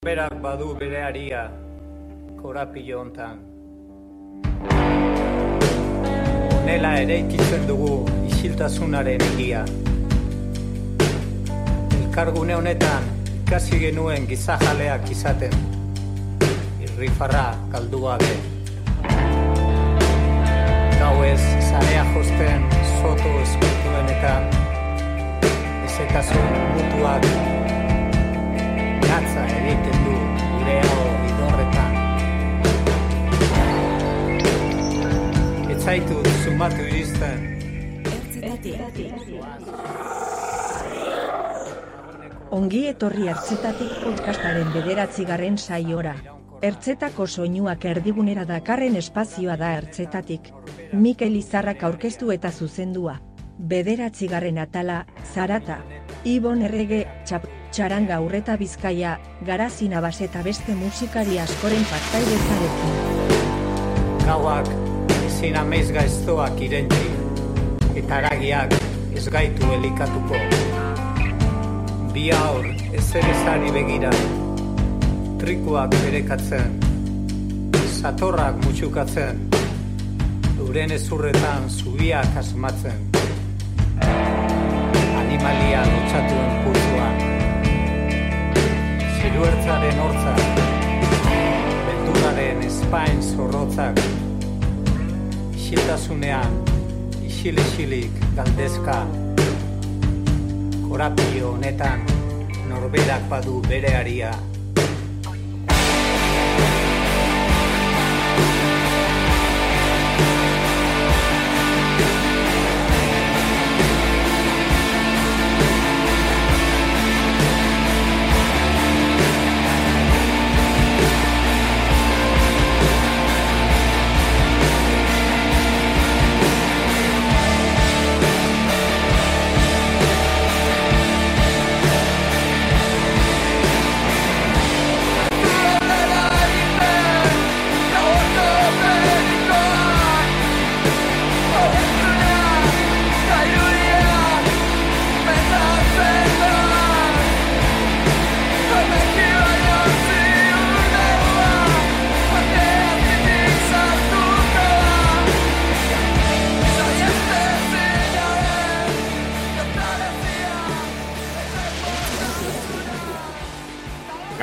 Berak badu bere aria, korapilo hontan. Nela ere ikitzen dugu isiltasunaren egia. Elkargune honetan ikasi genuen gizajaleak izaten. Irrifarra galdu gabe. Gauez zarea josten soto eskultuenetan. Ezetasun mutuak gatza egiten du gure hau idorretan. Ez zaitu sumatu iristen. Ongi etorri ertzetatik podcastaren bederatzigarren saiora. Ertzetako soinuak erdigunera dakarren espazioa da ertzetatik. Mikel Izarrak aurkeztu eta zuzendua. Bederatzigarren atala, zarata. Ibon errege, txap, txaranga urreta bizkaia, garazina bas eta beste musikari askoren partaidezarekin. Gauak ezin ameiz gaiztoak irentzi. Eta aragiak ez gaitu elikatuko. Bi aur ez ere zari begira. Trikuak berekatzen. Satorrak mutxukatzen. Euren ezurretan zubiak asmatzen. Animalia lutxatuen putuan. Ziruertzaren hortzak. Beldurraren espain zorrotzak. Isiltasunean, isil-isilik galdezka. Korapio honetan, norberak badu bere aria.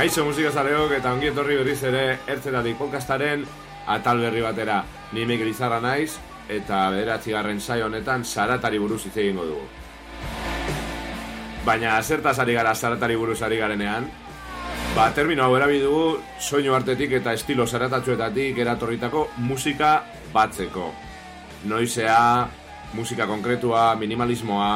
Kaixo musika zaleok eta ongi etorri berriz ere ertzetatik podcastaren atal berri batera. Ni Mikel Izarra naiz eta bederatzigarren saio honetan saratari buruz hitz egingo dugu. Baina zertaz ari gara saratari buruz ari garenean, ba, termino hau erabi dugu soinu artetik eta estilo zaratatxuetatik eratorritako musika batzeko. Noizea, musika konkretua, minimalismoa,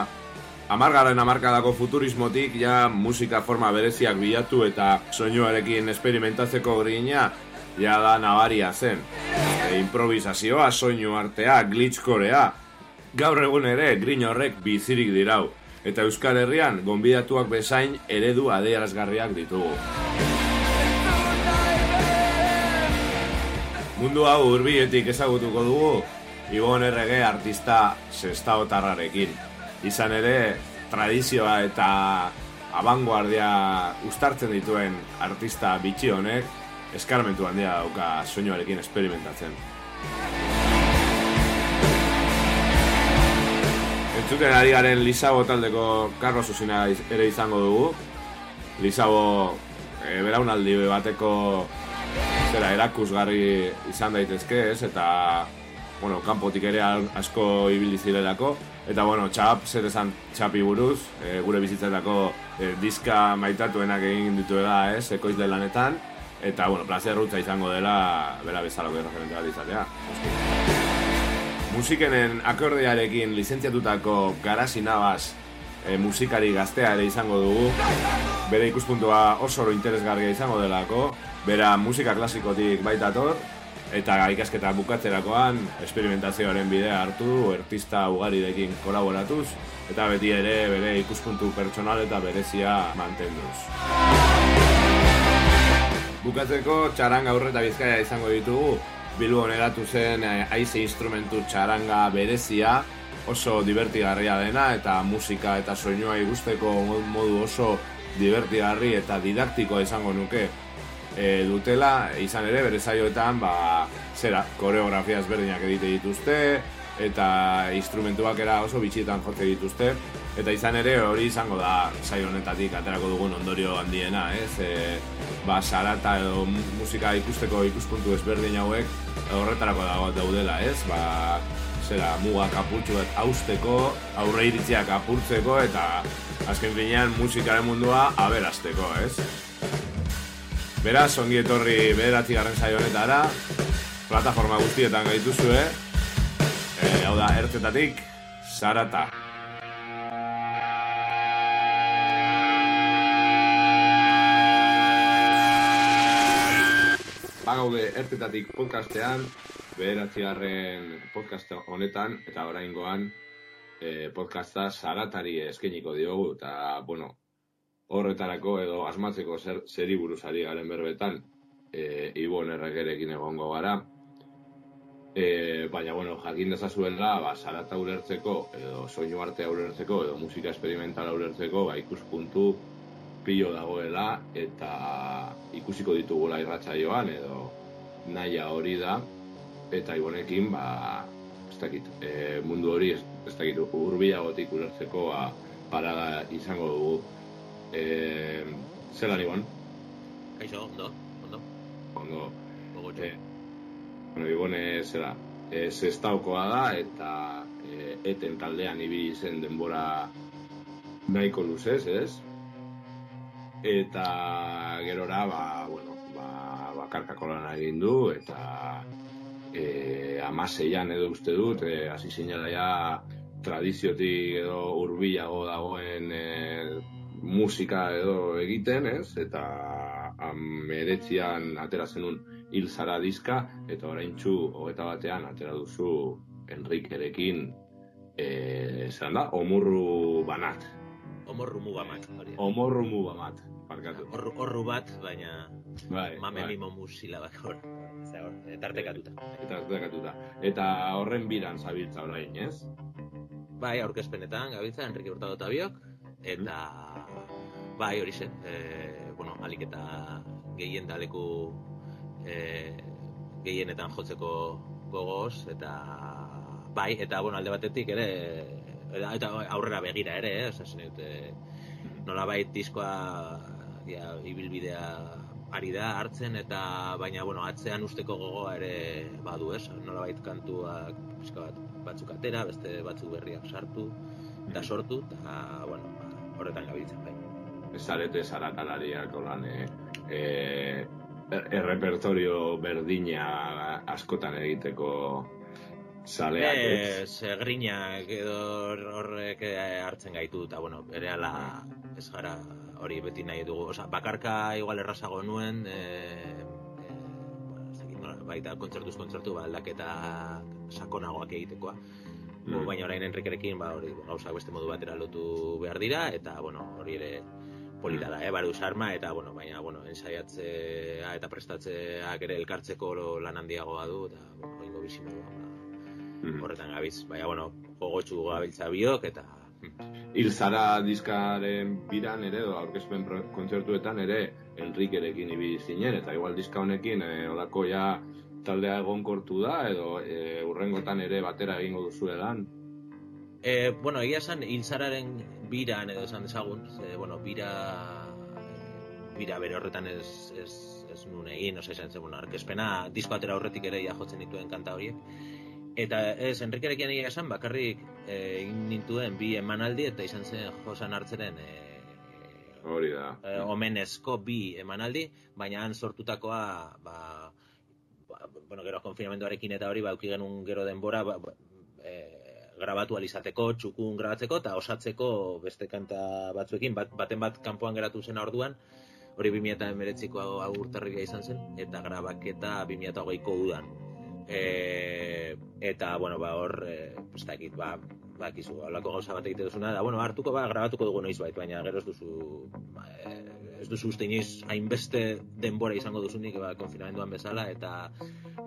Amargaren amarkadako futurismotik ja musika forma bereziak bilatu eta soinuarekin esperimentatzeko grina ja da nabaria zen. E, improvisazioa, soinu artea, glitchkorea. Gaur egun ere grin horrek bizirik dirau. Eta Euskal Herrian gonbidatuak bezain eredu adierazgarriak ditugu. Mundu hau urbietik ezagutuko dugu, Ibon errege artista sestaotarrarekin. Izan ere, tradizioa eta abanguardia ustartzen dituen artista bitxi honek, eskarmentu handia dauka soinuarekin experimentatzen. Entzuten ari garen Lisabo taldeko Carlos Usina ere izango dugu. Lisabo e, beraunaldi bateko zera erakusgarri izan daitezke ez, eta bueno, kanpotik ere asko ibili zirelako. Eta bueno, txap, zer esan txapi buruz, e, gure bizitzetako e, diska maitatuenak egin dituela, ez, ekoizle lanetan. Eta, bueno, placer rutza izango dela, bera bezalako erreferente bat izatea. Musikenen akordearekin lizentziatutako garasi nabaz e, musikari gaztea ere izango dugu. Bere ikuspuntua oso interesgarria izango delako. Bera musika klasikotik baitator, eta ikasketa bukatzerakoan experimentazioaren bidea hartu, artista ugarirekin kolaboratuz, eta beti ere bere ikuspuntu pertsonal eta berezia mantenduz. Bukatzeko txaranga aurreta bizkaia izango ditugu, Bilbon eratu zen aize instrumentu txaranga berezia, oso divertigarria dena eta musika eta soinua ikusteko modu oso divertigarri eta didaktikoa izango nuke e, dutela, izan ere, bere zaioetan, ba, zera, koreografia ezberdinak edite dituzte, eta instrumentuak era oso bitxietan jote dituzte, eta izan ere hori izango da saio honetatik aterako dugun ondorio handiena, ez? E, ba, sarata edo musika ikusteko ikuspuntu ezberdin hauek horretarako dago daudela, ez? Ba, zera, mugak apurtxu bat hausteko, aurre iritziak apurtzeko, eta azken finean musikaren mundua aberasteko, ez? Beraz, ongi etorri bederatzi garren saio honetara, plataforma guztietan gaituzue, e, hau da, ertzetatik, sarata. Bagaude ertzetatik podcastean, bederatzi garren podcast honetan, eta oraingoan e, podcasta saratari eskeniko diogu, eta, bueno, horretarako edo asmatzeko zer zeri buruz ari garen berbetan e, Ibon erregerekin egongo gara. E, baina bueno, jakin dezazuela ba, sarata ulertzeko edo soinu arte ulertzeko edo musika experimental ulertzeko ba, ikuspuntu pilo dagoela eta ikusiko ditugula irratsaioan edo naia hori da. Eta ibonekin ba, ez dakit, e, mundu hori ez, ez dakit urbiagotik ulertzeko ba, parada izango dugu Eh, zelan ibon? Kaixo, ondo, ondo. Ondo. Gogotxo. Eh, bueno, ibone, zera, eh, zestaukoa da, eta eh, eten taldean ibili zen denbora nahiko luzez, ez? Eta gerora, ba, bueno, ba, bakarkako lan egin du, eta eh, amaseian edo uste dut, eh, hasi zinela ja tradiziotik edo hurbilago dagoen eh, musika edo egiten, ez? Eta ameretzian atera zenun hil zara diska, eta orain txu, hogeta batean, atera duzu Enrikerekin, e, zelan da, omurru banat. Omorru mugamat. hori. Omorru mu banat, parkatu. Orru, orru bat, baina Bai, mame bai. mimo musila bat hor. Hor, eh, tartekatuta. Eta, horren biran zabiltza orain, ez? Bai, aurkezpenetan, gabiltza, Enrique Hurtado eta biok, eta bai, hori zen, e, bueno, alik eta gehien daleku e, gehienetan jotzeko gogoz, eta bai, eta bueno, alde batetik ere, eta, aurrera begira ere, eh? Osa, dut, e, nolabait diskoa ja, ibilbidea ari da hartzen eta baina bueno, atzean usteko gogoa ere badu, ez? Nolabait kantuak pixka bat batzuk atera, beste batzuk berriak sartu eta sortu eta bueno, ba, horretan gabiltzen bai. Zarete zaratalariak olan e, e, errepertorio berdina askotan egiteko zaleak, Eh, ez? segrinak edo horrek eh, hartzen gaitu eta bueno, berehala ez gara hori beti nahi dugu, osea, bakarka igual errazago nuen eh, eh, bueno, ez baita kontzertuz kontzertu ba, aldaketa sakonagoak egitekoa. Mm. Baina orain Enrikerekin ba hori gauzak beste modu batera lotu behar dira eta bueno, hori ere polita da, eh, baruz arma eta bueno, baina bueno, ensaiatzea eta prestatzeak ere elkartzeko lan handiagoa du eta bueno, oingo bizi moduan ba, Mm. horretan gabiz. Baina, bueno, gogotxu gabiltza biok, eta... Hil zara diskaren biran ere, edo aurkezpen kontzertuetan ere, Enrikerekin ibili zinen, eta igual diska honekin, e, olako ja taldea egonkortu da, edo e, urrengotan ere batera egingo duzu edan. E, bueno, egia esan, hilzararen biran edo esan dezagun, ze, bueno, bira... Bira bere horretan ez, ez, ez nun egin, oza, esan zen, bueno, arkezpena, disko atera horretik ere ja jotzen dituen kanta horiek. Eta ez, Enrikerekin egia esan, bakarrik eh, egin nintuen bi emanaldi, eta izan zen Josan Hartzeren e, Hori da. eh, omenezko bi emanaldi, baina han sortutakoa, ba, ba, bueno, gero konfinamenduarekin eta hori, ba, genuen gero denbora, ba, ba, grabatu alizateko, txukun grabatzeko, eta osatzeko beste kanta batzuekin, bat, baten bat kanpoan geratu zen orduan, hori 2019ko agurtarria izan zen, eta grabaketa 2020ko udan. E, eta, bueno, ba, hor, e, ez dakit, ba, bakizu, holako gauza bat egite duzuna, da, bueno, hartuko, ba, grabatuko dugu noiz bait, baina gero ez duzu, ba, e, ez duzu uste inoiz hainbeste denbora izango duzunik, ba, konfinamenduan bezala, eta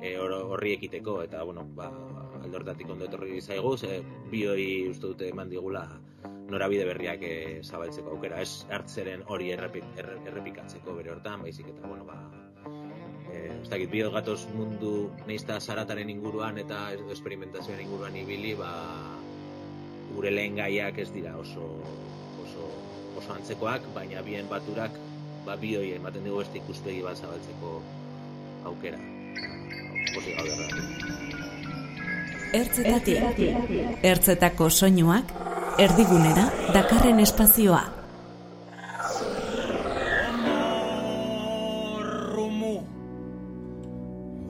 e, hor- horri ekiteko, eta, bueno, ba, alde hortatik ondo etorri zaigu, ze bi hori uste dute eman digula norabide berriak e, zabaltzeko aukera, ez hartzeren hori errepik, erre, errepikatzeko bere hortan, baizik eta, bueno, ba, e, ez dakit, bio gatoz mundu neizta zarataren inguruan eta ez esperimentazioan inguruan ibili, ba, gure lehen gaiak ez dira oso, oso, oso antzekoak, baina bien baturak, ba, bioi ematen dugu beste ikuspegi bat zabaltzeko aukera. Posi gaude Ertzetatik, ertzetako soinuak, erdigunera, dakarren espazioa. Rumu.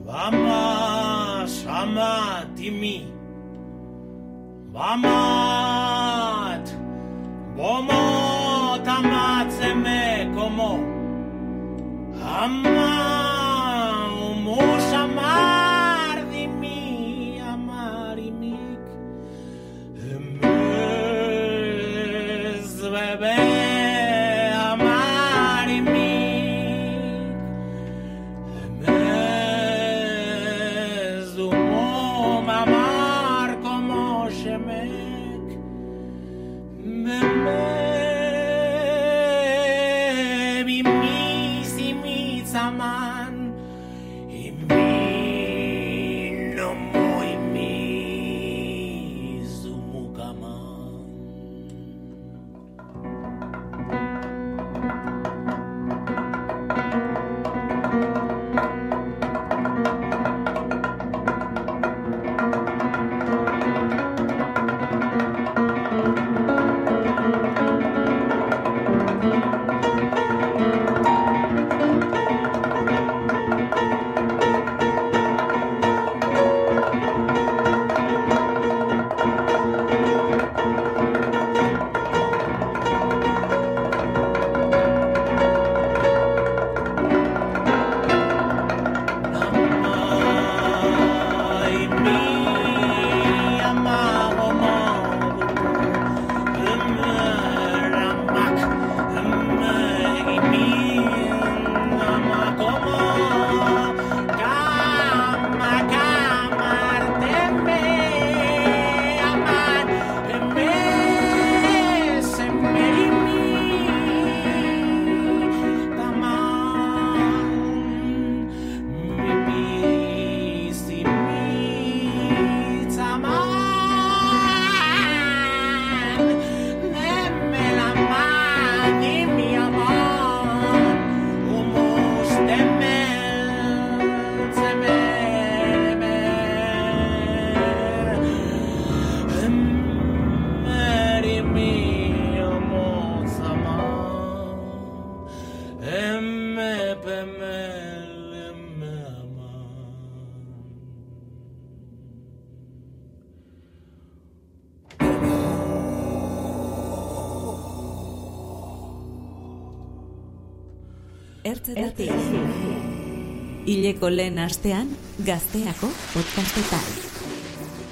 Vamos, amat, imi Vamat. Bomot, amat, zeme, komo. Ama, lehen astean, gazteako podcastetan.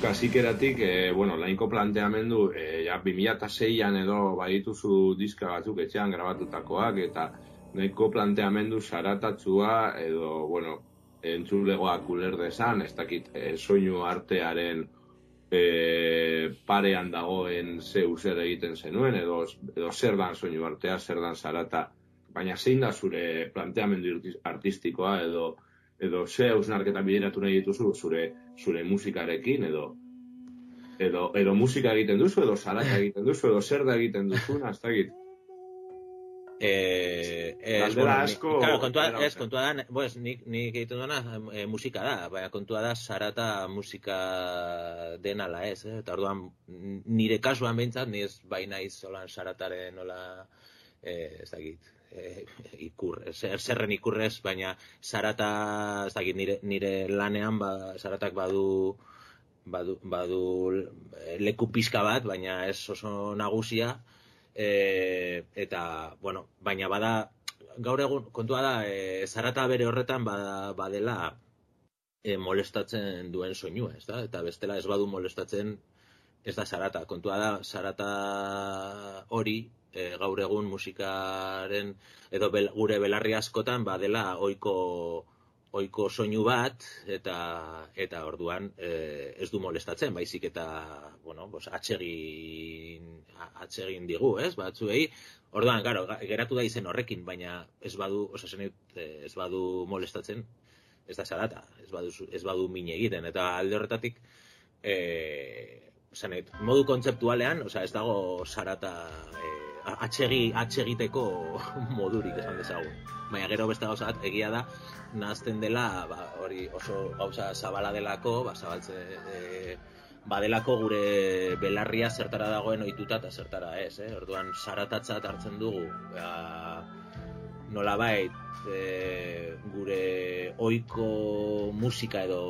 Kasikeratik, e, bueno, lainko planteamendu, e, ja, 2006an edo badituzu diska batzuk etxean grabatutakoak, eta nahiko planteamendu zaratatzua, edo, bueno, entzulegoak uler desan, ez dakit, e, soinu artearen e, parean dagoen zeu zer egiten zenuen, edo, edo zer dan soinu artea, zer dan zarata, baina zein da zure planteamendu artistikoa, edo, edo ze hausnarketa bideratu nahi dituzu zure zure musikarekin edo edo edo musika egiten duzu edo salaka egiten duzu edo zer da egiten duzuna, ez dakit. Eh, eh, ni- asko- claro, kontua, ez, asko. kontua da, pues, nik, nik egiten duena eh, musika da, baina kontua da sarata musika den ala ez, eh? eta orduan nire kasuan behintzat, ni ez bai naiz holan sarataren nola, eh, ez dakit, eh, ikur, zer, zerren ikurrez, baina sarata, ez dakit, nire, nire lanean, ba, saratak badu, badu, badu leku pixka bat, baina ez oso nagusia, e, eta, bueno, baina bada, gaur egun, kontua da, e, zarata bere horretan bada, badela e, molestatzen duen soinua, ez da? Eta bestela ez badu molestatzen ez da zarata. Kontua da, zarata hori, e, gaur egun musikaren, edo bel, gure belarri askotan badela ohiko ohiko soinu bat eta eta orduan e, ez du molestatzen, baizik eta bueno, pues atsegin a- atsegin digu, ez? Batzuei Orduan, claro, geratu da izen horrekin, baina ez badu, osea, eh, ez badu molestatzen, ez da zarata, ez badu, ez badu min egiten, eta alde horretatik, eh, esan dut, modu kontzeptualean, osea, ez dago zarata eh, atsegi, atsegiteko modurik esan dezagun. Baina gero beste gauza egia da, nahazten dela, ba, hori oso gauza zabala delako, ba, zabaltze, e, badelako gure belarria zertara dagoen ohituta eta zertara ez, eh? Orduan zaratatzat hartzen dugu, ba, nolabait e, gure ohiko musika edo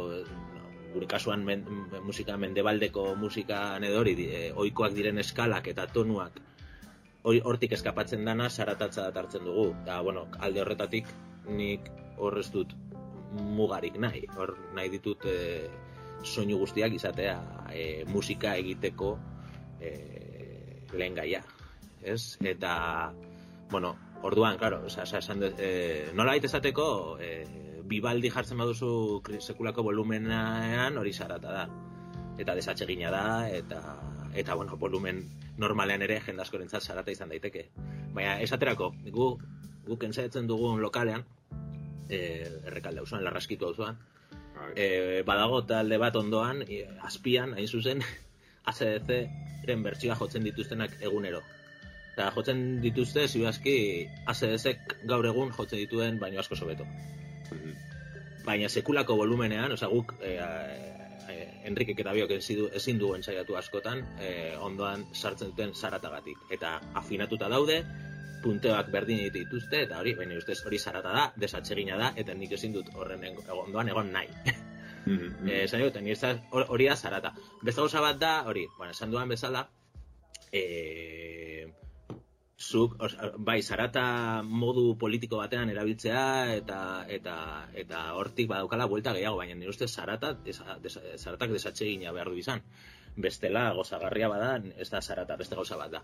gure kasuan men, musika mendebaldeko musika edo hori e, ohikoak diren eskalak eta tonuak hortik eskapatzen dana zaratatza hartzen dugu. Da, bueno, alde horretatik nik hor ez dut mugarik nahi. Hor nahi ditut e, soinu guztiak izatea e, musika egiteko e, lehen gaia. Ez? Eta, bueno, orduan, claro, oza, oza, esan dut, e, nola baita esateko, e, bibaldi jartzen baduzu sekulako volumenean hori zarata da. Eta desatsegina da, eta, eta bueno, volumen normalean ere jende askorentzat zarata izan daiteke. Baina esaterako, gu, guk entzaitzen dugun lokalean, e, errekalde auzoan, larraskitu auzoan, Bai. e, badago talde bat ondoan, e, azpian, hain zuzen, ACDC-ren bertsioa jotzen dituztenak egunero. Eta jotzen dituzte, ziuazki, ACDC gaur egun jotzen dituen baino asko sobeto. Baina sekulako volumenean, osea guk e, Enrikek eta biok ezin du- ensaiatu askotan, e, ondoan sartzen duten zaratagatik. Eta afinatuta daude, punteoak berdin dituzte, eta hori, baina ustez hori zarata da, desatsegina da, eta nik ezin dut horren ondoan egon nahi. Eh, esan dut, ni hori da zarata. Beste gauza bat da, hori, bueno, esan duan bezala, eh, zuk, os, bai, zarata modu politiko batean erabiltzea eta eta eta hortik badaukala buelta gehiago, baina nire ustez zarata, desa, desa, zaratak desatsegina behar du izan. Bestela, gozagarria bada, ez da zarata, beste gauza bat da.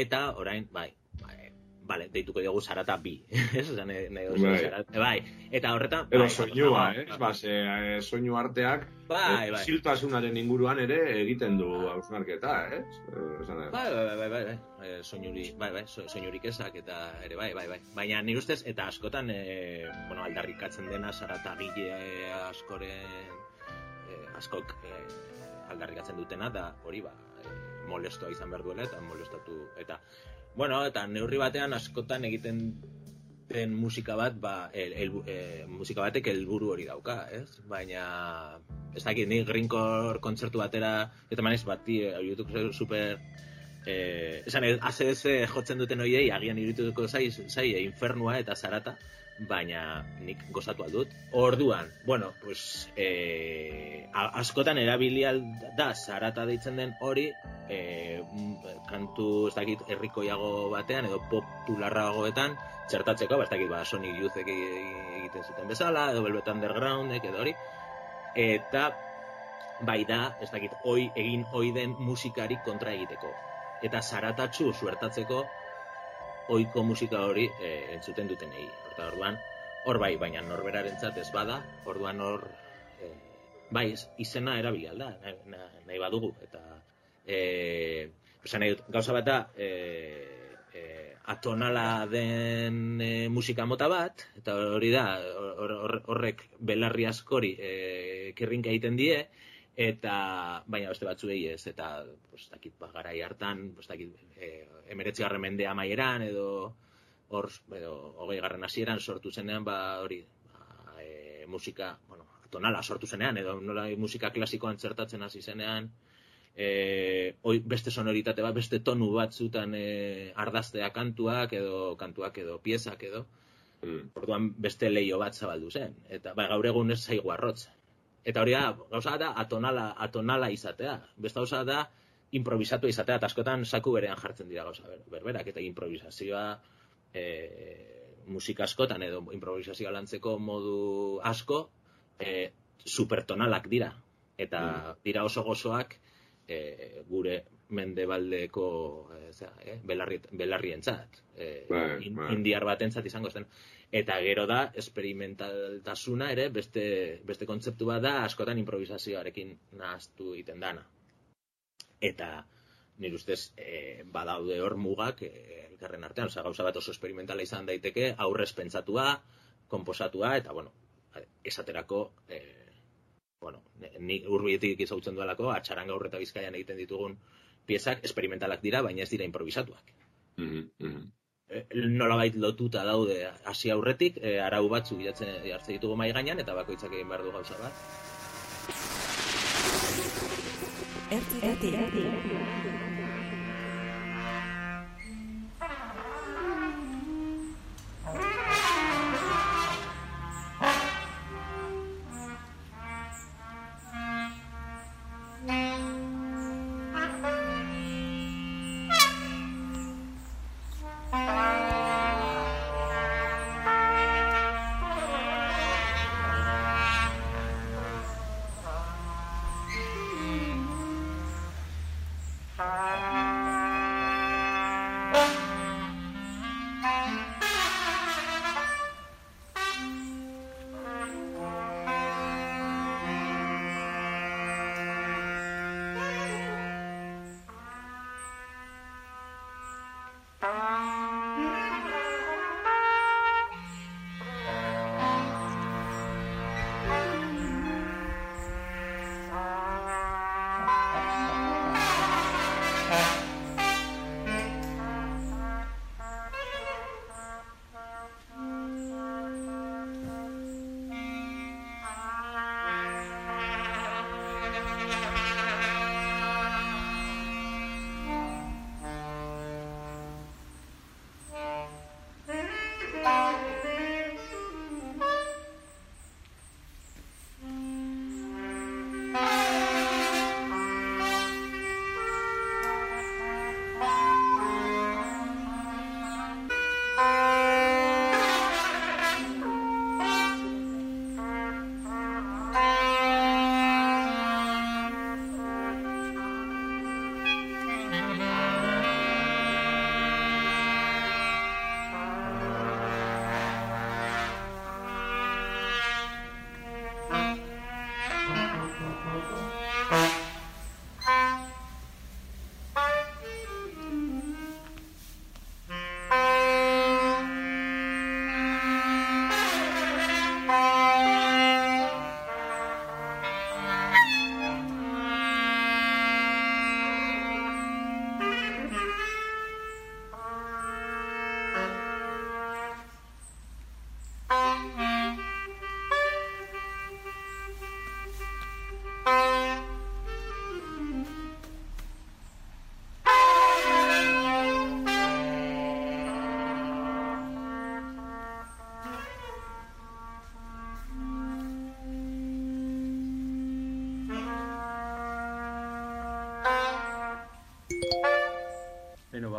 Eta, orain, bai, bai, Vale, deituko diogu zarata bi. Ez, esan nahi duzu, Bai. zarata- bai. Eta horretan... Edo bai, soinua, bai, eh? Ba, ze, eh, soinu arteak Bai, eh, bai. ziltasunaren inguruan ere egiten du hausnarketa, eh? Eh, Esan. Bai, bai, bai, bai, bai, bai. Soinuri, bai, bai, so- soinurik ezak eta ere bai, bai, bai. Baina nire ustez, eta askotan, e, bueno, aldarrikatzen dena zaratagile askoren, e, askok e, aldarrikatzen dutena, da hori ba, e, molestoa izan behar duela eta molestatu, eta, bueno, eta neurri batean askotan egiten den musika bat, ba, el, el, e, musika batek helburu hori dauka, ez? Baina, ez dakit, ni Greencore kontzertu batera, eta manez, bati, e, YouTube super, eh, esan, ACDC jotzen duten hoiei, agian irituko zai, zai, infernua eta zarata, baina nik gozatu aldut. Orduan, bueno, pues, a- askotan erabili da zarata deitzen den hori, mm, kantu, ez dakit, herrikoiago batean, edo popularragoetan, txertatzeko, ba, ez dakit, ba, Sonic Youthek e- egiten zuten bezala, edo Velvet Undergroundek, edo hori, eta bai da, ez dakit, oi, egin oi den musikari kontra egiteko. Eta zaratatxu suertatzeko oiko musika hori e, entzuten dutenei. Horta orduan, hor bai, baina norberarentzat ez bada, orduan hor, e, bai, izena erabili alda, nahi, nahi, badugu. Eta, e, esan nahi dut, gauza bat da, e, e, atonala den e, musika mota bat, eta hori da, hor- hor- horrek belarri askori e, kirrinka egiten die, eta baina beste batzuei ez eta pues dakit ba, garai hartan pues dakit eh 19. mende amaieran edo hor edo 20. hasieran sortu zenean ba hori ba, e, musika bueno tonala sortu zenean edo nola musika klasikoan txertatzen hasi zenean eh oi, beste sonoritate bat beste tonu batzutan e, ardaztea kantuak edo kantuak edo piezak edo Mm. Orduan beste leio bat zabaldu zen. Eta ba, gaur egun ez zaigu arrotz. Eta hori da, gauza da atonala, atonala izatea. Beste gauza da improvisatu izatea, eta askotan saku berean jartzen dira gauza ber- berberak, eta improvisazioa e, musika askotan edo improvisazioa lantzeko modu asko e, supertonalak dira. Eta dira oso gozoak e, gure mendebaldeko e, zera, e, belarri, belarrientzat. E, Bai, in- bai. indiar batentzat izango zen. Eta gero da, esperimentaltasuna ere, beste, beste kontzeptu bat da, askotan improvisazioarekin nahaztu egiten dana. Eta, nire ustez, e, badaude hor mugak e, elkarren artean, oza, gauza bat oso esperimentala izan daiteke, aurrez pentsatua, komposatua, eta, bueno, esaterako, e, bueno, ni urbietik izautzen duelako, atxaran gaur eta bizkaian egiten ditugun piezak esperimentalak dira, baina ez dira improvisatuak. Mhm, mhm. E, nolabait lotuta daude hasi aurretik, e, arau batzuk jartzen jartzen ditugu mai gainean eta bakoitzak egin behar du gauza bat. RTT Beno, ba,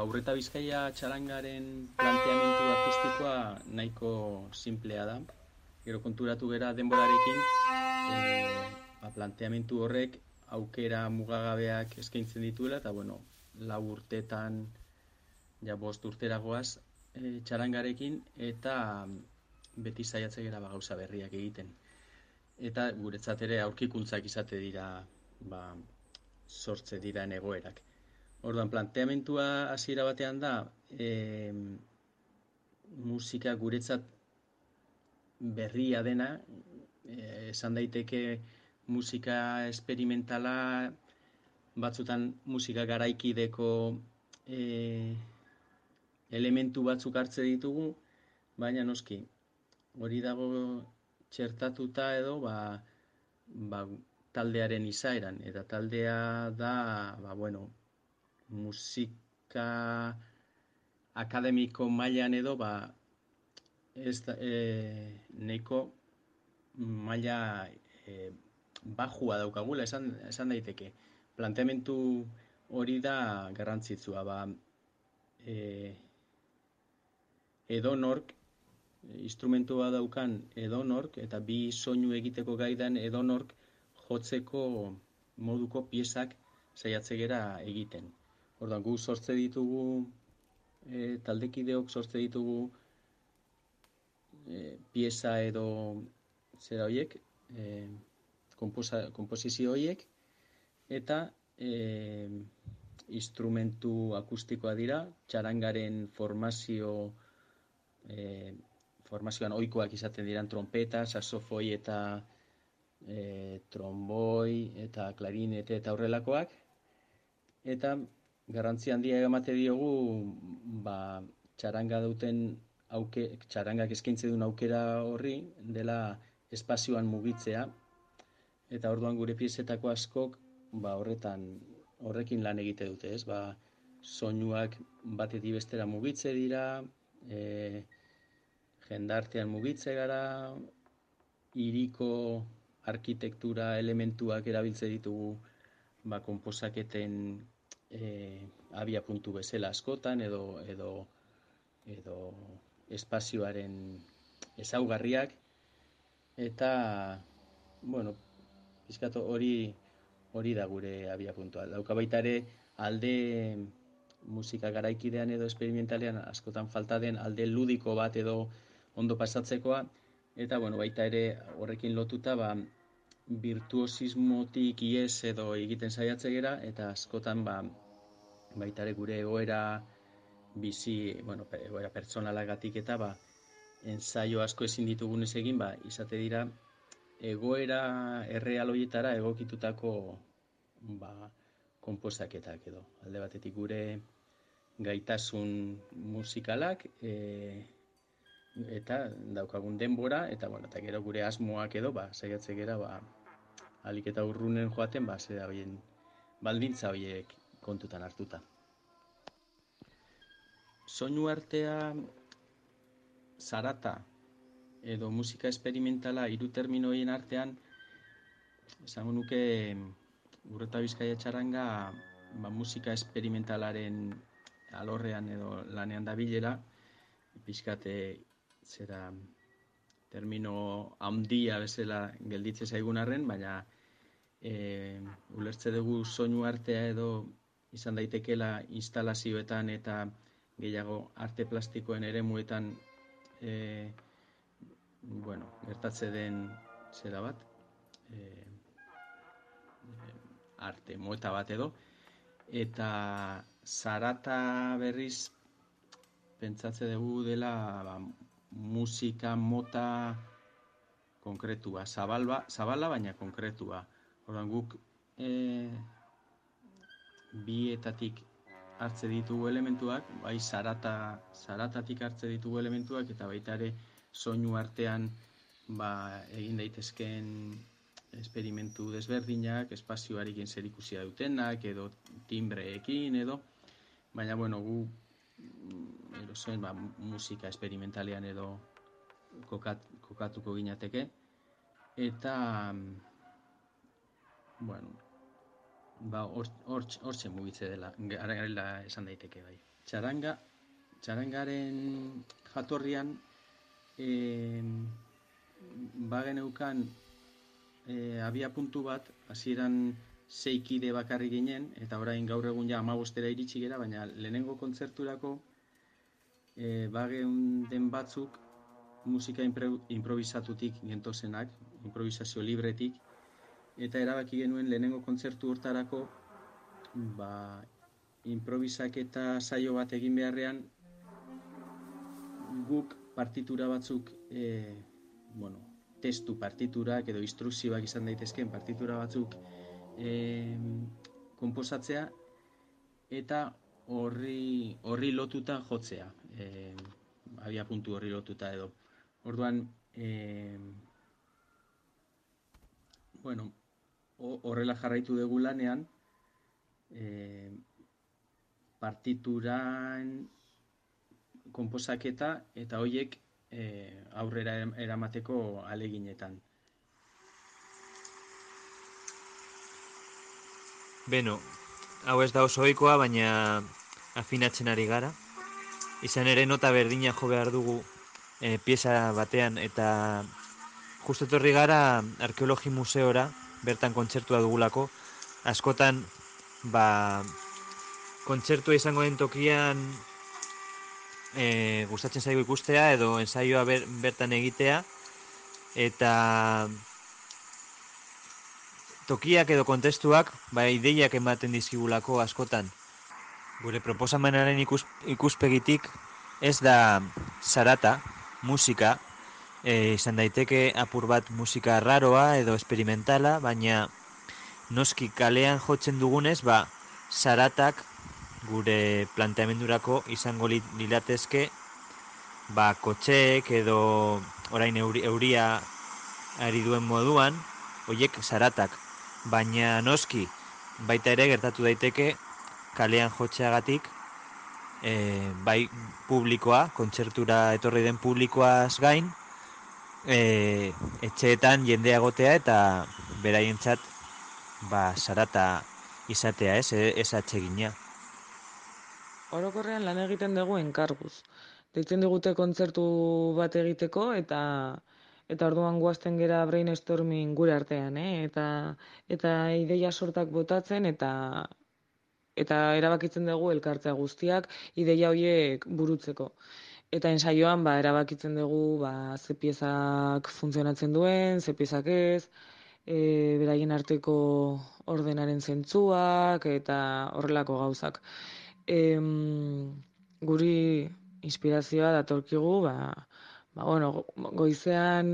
Urreta Bizkaia txarangaren planteamendu artistikoa nahiko simplea da. Gero konturatu gera denborarekin, e, ba, planteamendu horrek aukera mugagabeak eskaintzen dituela, eta bueno, lau urtetan, ja bost urteragoaz, e, txarangarekin, eta beti saiatze gera ba, gauza berriak egiten. Eta guretzat ere aurkikuntzak izate dira, ba, sortze dira egoerak. Orduan, planteamentua hasiera batean da, e, musika guretzat berria dena, e, esan daiteke musika esperimentala, batzutan musika garaikideko e, elementu batzuk hartze ditugu, baina noski, hori dago txertatuta edo, ba, ba, taldearen izaeran, eta taldea da, ba, bueno, musika akademiko mailan edo ba ez da, e, neiko maila e, bajua daukagula esan, esan daiteke planteamentu hori da garrantzitsua ba e, edonork instrumentua daukan edonork eta bi soinu egiteko gaidan edonork jotzeko moduko piezak saiatze gera egiten. Orduan, gu sortze ditugu, e, taldekideok sortze ditugu e, pieza edo zera horiek, e, komposa, komposizio horiek, eta e, instrumentu akustikoa dira, txarangaren formazio e, formazioan ohikoak izaten diran trompeta, saxofoi eta e, tromboi eta klarinete eta horrelakoak. Eta garrantzi handia emate diogu ba, txaranga duten auke, txarangak eskaintze duen aukera horri dela espazioan mugitzea eta orduan gure piezetako askok ba, horretan horrekin lan egite dute, ez? Ba, soinuak batetik bestera mugitze dira, e, jendartean mugitze gara, iriko arkitektura elementuak erabiltze ditugu ba, komposaketen e, abia puntu bezala askotan edo, edo, edo espazioaren ezaugarriak eta bueno, pizkato hori hori da gure abia puntua. Dauka baita ere alde musika garaikidean edo esperimentalean askotan falta den alde ludiko bat edo ondo pasatzekoa eta bueno, baita ere horrekin lotuta ba, virtuosismotik ies edo egiten saiatze gera eta askotan ba, baita ere gure egoera bizi, bueno, egoera pertsonalagatik eta ba, ensaio asko ezin ditugunez egin, ba, izate dira egoera erreal horietara egokitutako ba, komposaketak edo. Alde batetik gure gaitasun musikalak e, eta daukagun denbora eta bueno, eta gero gure asmoak edo ba saiatze gera ba alik eta urrunen joaten ba zera hoien baldintza hoiek kontutan hartuta. Soinu artea zarata edo musika esperimentala hiru terminoien artean esango nuke Urreta Bizkaia txaranga ba, musika esperimentalaren alorrean edo lanean da bilera, pixkate zera termino handia bezala gelditze zaigun arren, baina e, ulertze dugu soinu artea edo izan daitekela instalazioetan eta gehiago arte plastikoen ere muetan e, bueno, gertatze den zera bat, e, arte moeta bat edo eta zarata berriz pentsatze dugu dela ba, musika mota konkretua, zabalba, zabala baina konkretua. Ordan guk e, bietatik hartze ditugu elementuak, bai zarata, zaratatik hartze ditugu elementuak eta baita ere soinu artean ba, egin daitezkeen esperimentu desberdinak, espazioarekin zer ikusia dutenak, edo timbreekin, edo, baina, bueno, gu, mm, erosoen, ba, musika esperimentalean edo kokat, kokatuko ginateke, eta, bueno, ba, hor, mugitze dela, garela esan daiteke, bai. Txaranga, txarangaren jatorrian, eh, bageneukan e, abia puntu bat, hasieran zeikide bakarri ginen, eta orain gaur egun ja amabostera iritsi gera, baina lehenengo kontzerturako e, bageun den batzuk musika improvisatutik gentozenak, improvisazio libretik, eta erabaki genuen lehenengo kontzertu hortarako ba, improvisak eta saio bat egin beharrean guk partitura batzuk e, bueno, testu partiturak edo instrukzioak izan daitezkeen partitura batzuk e, komposatzea eta horri, horri lotuta jotzea e, abia puntu horri lotuta edo. Orduan e, bueno horrela jarraitu dugu lanean e, partituran komposaketa eta hoiek e, aurrera eramateko aleginetan. Beno, hau ez da oso ohikoa, baina afinatzen ari gara. Izan ere nota berdina jo behar dugu e, pieza batean eta justu etorri gara arkeologi museora bertan kontzertua dugulako. Askotan, ba, kontzertua izango den tokian e, gustatzen zaigu ikustea edo ensaioa ber, bertan egitea eta tokiak edo kontestuak bai ideiak ematen dizkigulako askotan. Gure proposamenaren ikus, ikuspegitik ez da zarata, musika, e, izan daiteke apur bat musika raroa edo experimentala, baina noski kalean jotzen dugunez, ba, zaratak gure planteamendurako izango li- liratezke ba, kotxeek edo orain euri, euria ari duen moduan, hoiek zaratak. Baina noski, baita ere gertatu daiteke kalean jotxeagatik e, bai publikoa, kontzertura etorri den publikoaz gain, e, etxeetan jendea egotea eta beraientzat ba, zarata izatea, ez, e- ez atsegina. Orokorrean lan egiten dugu enkarguz. Deitzen digute kontzertu bat egiteko eta eta orduan guazten gera brainstorming gure artean, eh? Eta eta ideia sortak botatzen eta eta erabakitzen dugu elkartzea guztiak ideia horiek burutzeko. Eta ensaioan ba erabakitzen dugu ba ze piezak funtzionatzen duen, ze piezak ez, e, beraien arteko ordenaren zentzuak eta horrelako gauzak. Em, guri inspirazioa datorkigu, ba, ba bueno, go- goizean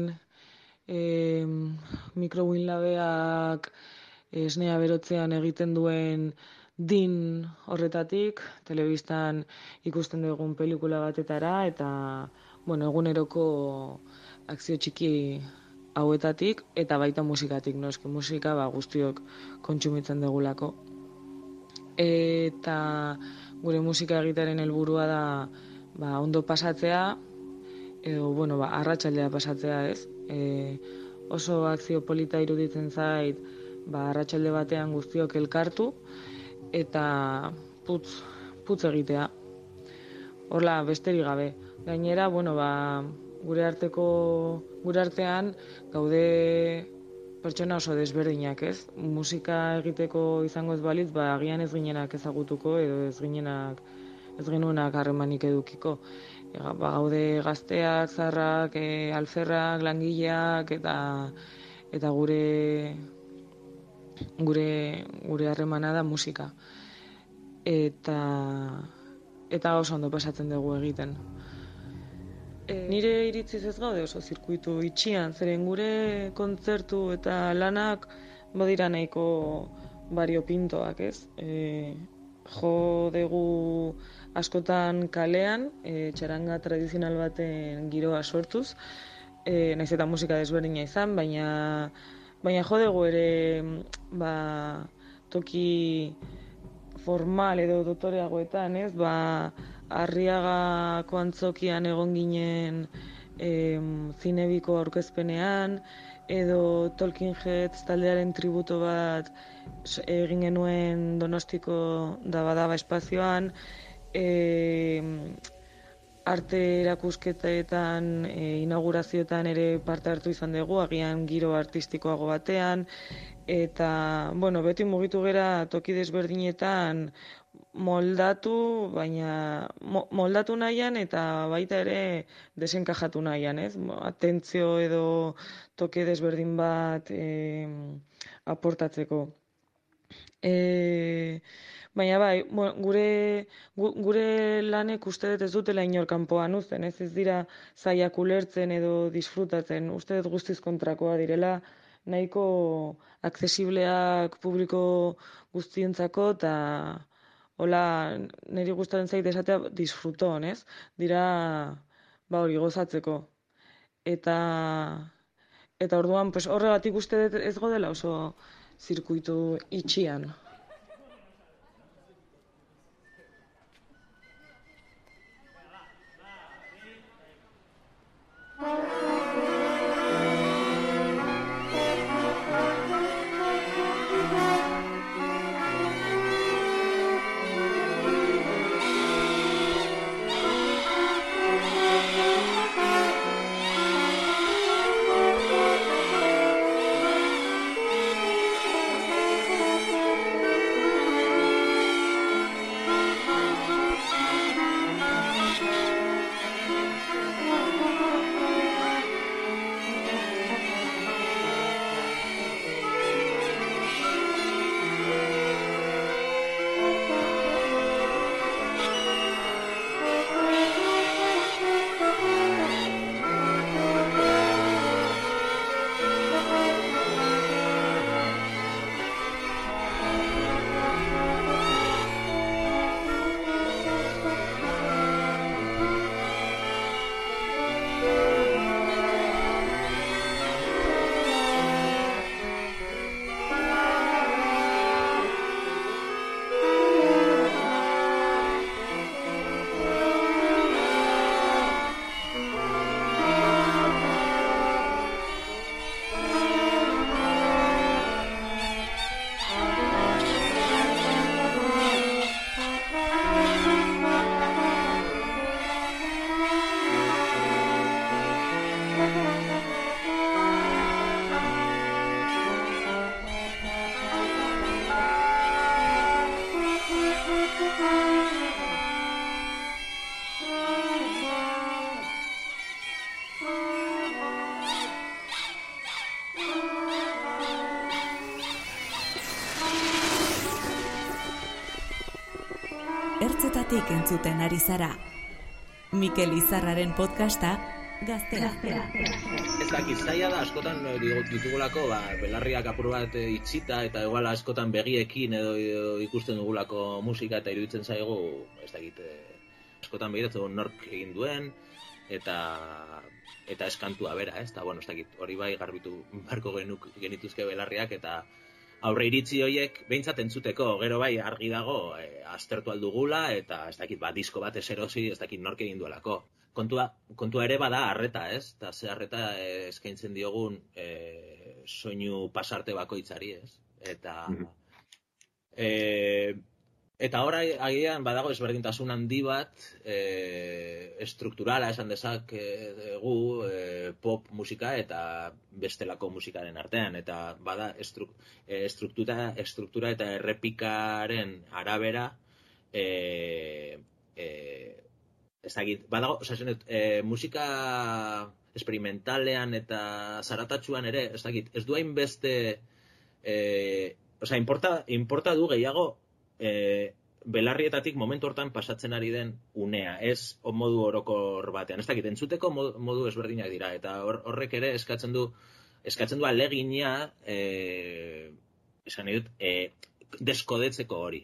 em, mikrowinlabeak esnea berotzean egiten duen din horretatik, telebistan ikusten dugun pelikula batetara, eta, bueno, eguneroko akzio txiki hauetatik, eta baita musikatik, noski musika ba, guztiok kontsumitzen dugulako. Eta gure musika egitearen helburua da ba, ondo pasatzea, edo, bueno, ba, arratsaldea pasatzea, ez? E, oso akzio polita iruditzen zait, ba, arratsalde batean guztiok elkartu, eta putz, putz egitea. Horla, besterik gabe. Gainera, bueno, ba, gure arteko, gure artean gaude pertsona oso desberdinak, ez? Musika egiteko izango ez balitz, ba, agian ez ginenak ezagutuko edo ez ginenak ez genuenak harremanik edukiko. Ega, ba, gaude gazteak, zarrak, e, alferrak, langileak eta eta gure gure gure harremana da musika. Eta eta oso ondo pasatzen dugu egiten. E, nire iritziz ez gaude oso zirkuitu itxian, zeren gure kontzertu eta lanak badira nahiko variopintoak, ez? E, jo dugu askotan kalean, e, txaranga tradizional baten giroa sortuz, e, naiz eta musika desberdina izan, baina baina jo dugu ere ba, toki formal edo dotoreagoetan, ez? Ba, Arriagako antzokian egon ginen em, zinebiko aurkezpenean, edo Tolkien Heads taldearen tributo bat egin genuen Donostiko Dabadaba espazioan, em, arte erakusketetan, e, inaugurazioetan ere parte hartu izan dugu, agian giro artistikoago batean, eta, bueno, beti mugitu gera toki desberdinetan moldatu, baina mo- moldatu nahian eta baita ere desenkajatu nahian, ez? Atentzio edo toke desberdin bat e, aportatzeko. E, baina bai, gure, gu- gure lanek uste dut ez dutela inor kanpoan uzten, ez ez dira zaiak ulertzen edo disfrutatzen, uste dut guztiz kontrakoa direla, nahiko aksesibleak publiko guztientzako eta hola niri gustatzen zait esatea disfruton, ez? Dira ba hori gozatzeko. Eta eta orduan pues horregatik uste dut ez godela oso zirkuitu itxian. Entzuten ari zara. Mikel Izarraren podcasta gaztea. Ez dakit, zaila da, askotan eh, digo- ditugulako, ba, belarriak apur bat eh, itxita, eta igual askotan begiekin edo, ikusten dugulako musika, eta iruditzen zaigu, ez dakit, eh, askotan begiratzen nork egin duen, eta eta eskantua bera, ez? Eta, bueno, ez dakit, hori bai garbitu barko genuk, genituzke belarriak, eta aurre iritzi hoiek behintzat entzuteko, gero bai argi dago e, aztertu aldugula, eta ez dakit, ba, disko bat eserosi, ez dakit nork egin duelako. Kontua, kontua ere bada arreta, ez? Eta ze arreta eh, eskaintzen diogun e, soinu pasarte bakoitzari, ez? Eta... E, eta ora agian badago ezberdintasun handi bat e, estrukturala esan dezakegu e, pop musika eta bestelako musikaren artean. Eta bada estru, e, estruktura, estruktura eta errepikaren arabera e, e, ez dakit, badago, dut, e, musika experimentalean eta zaratatsuan ere, ez dakit, ez du hainbeste e, Osa, importa, importa du gehiago e, belarrietatik momentu hortan pasatzen ari den unea, ez modu orokor batean. Ez dakit, entzuteko modu, ezberdinak dira, eta hor, horrek ere eskatzen du eskatzen du alegina e, esan dut, e, deskodetzeko hori.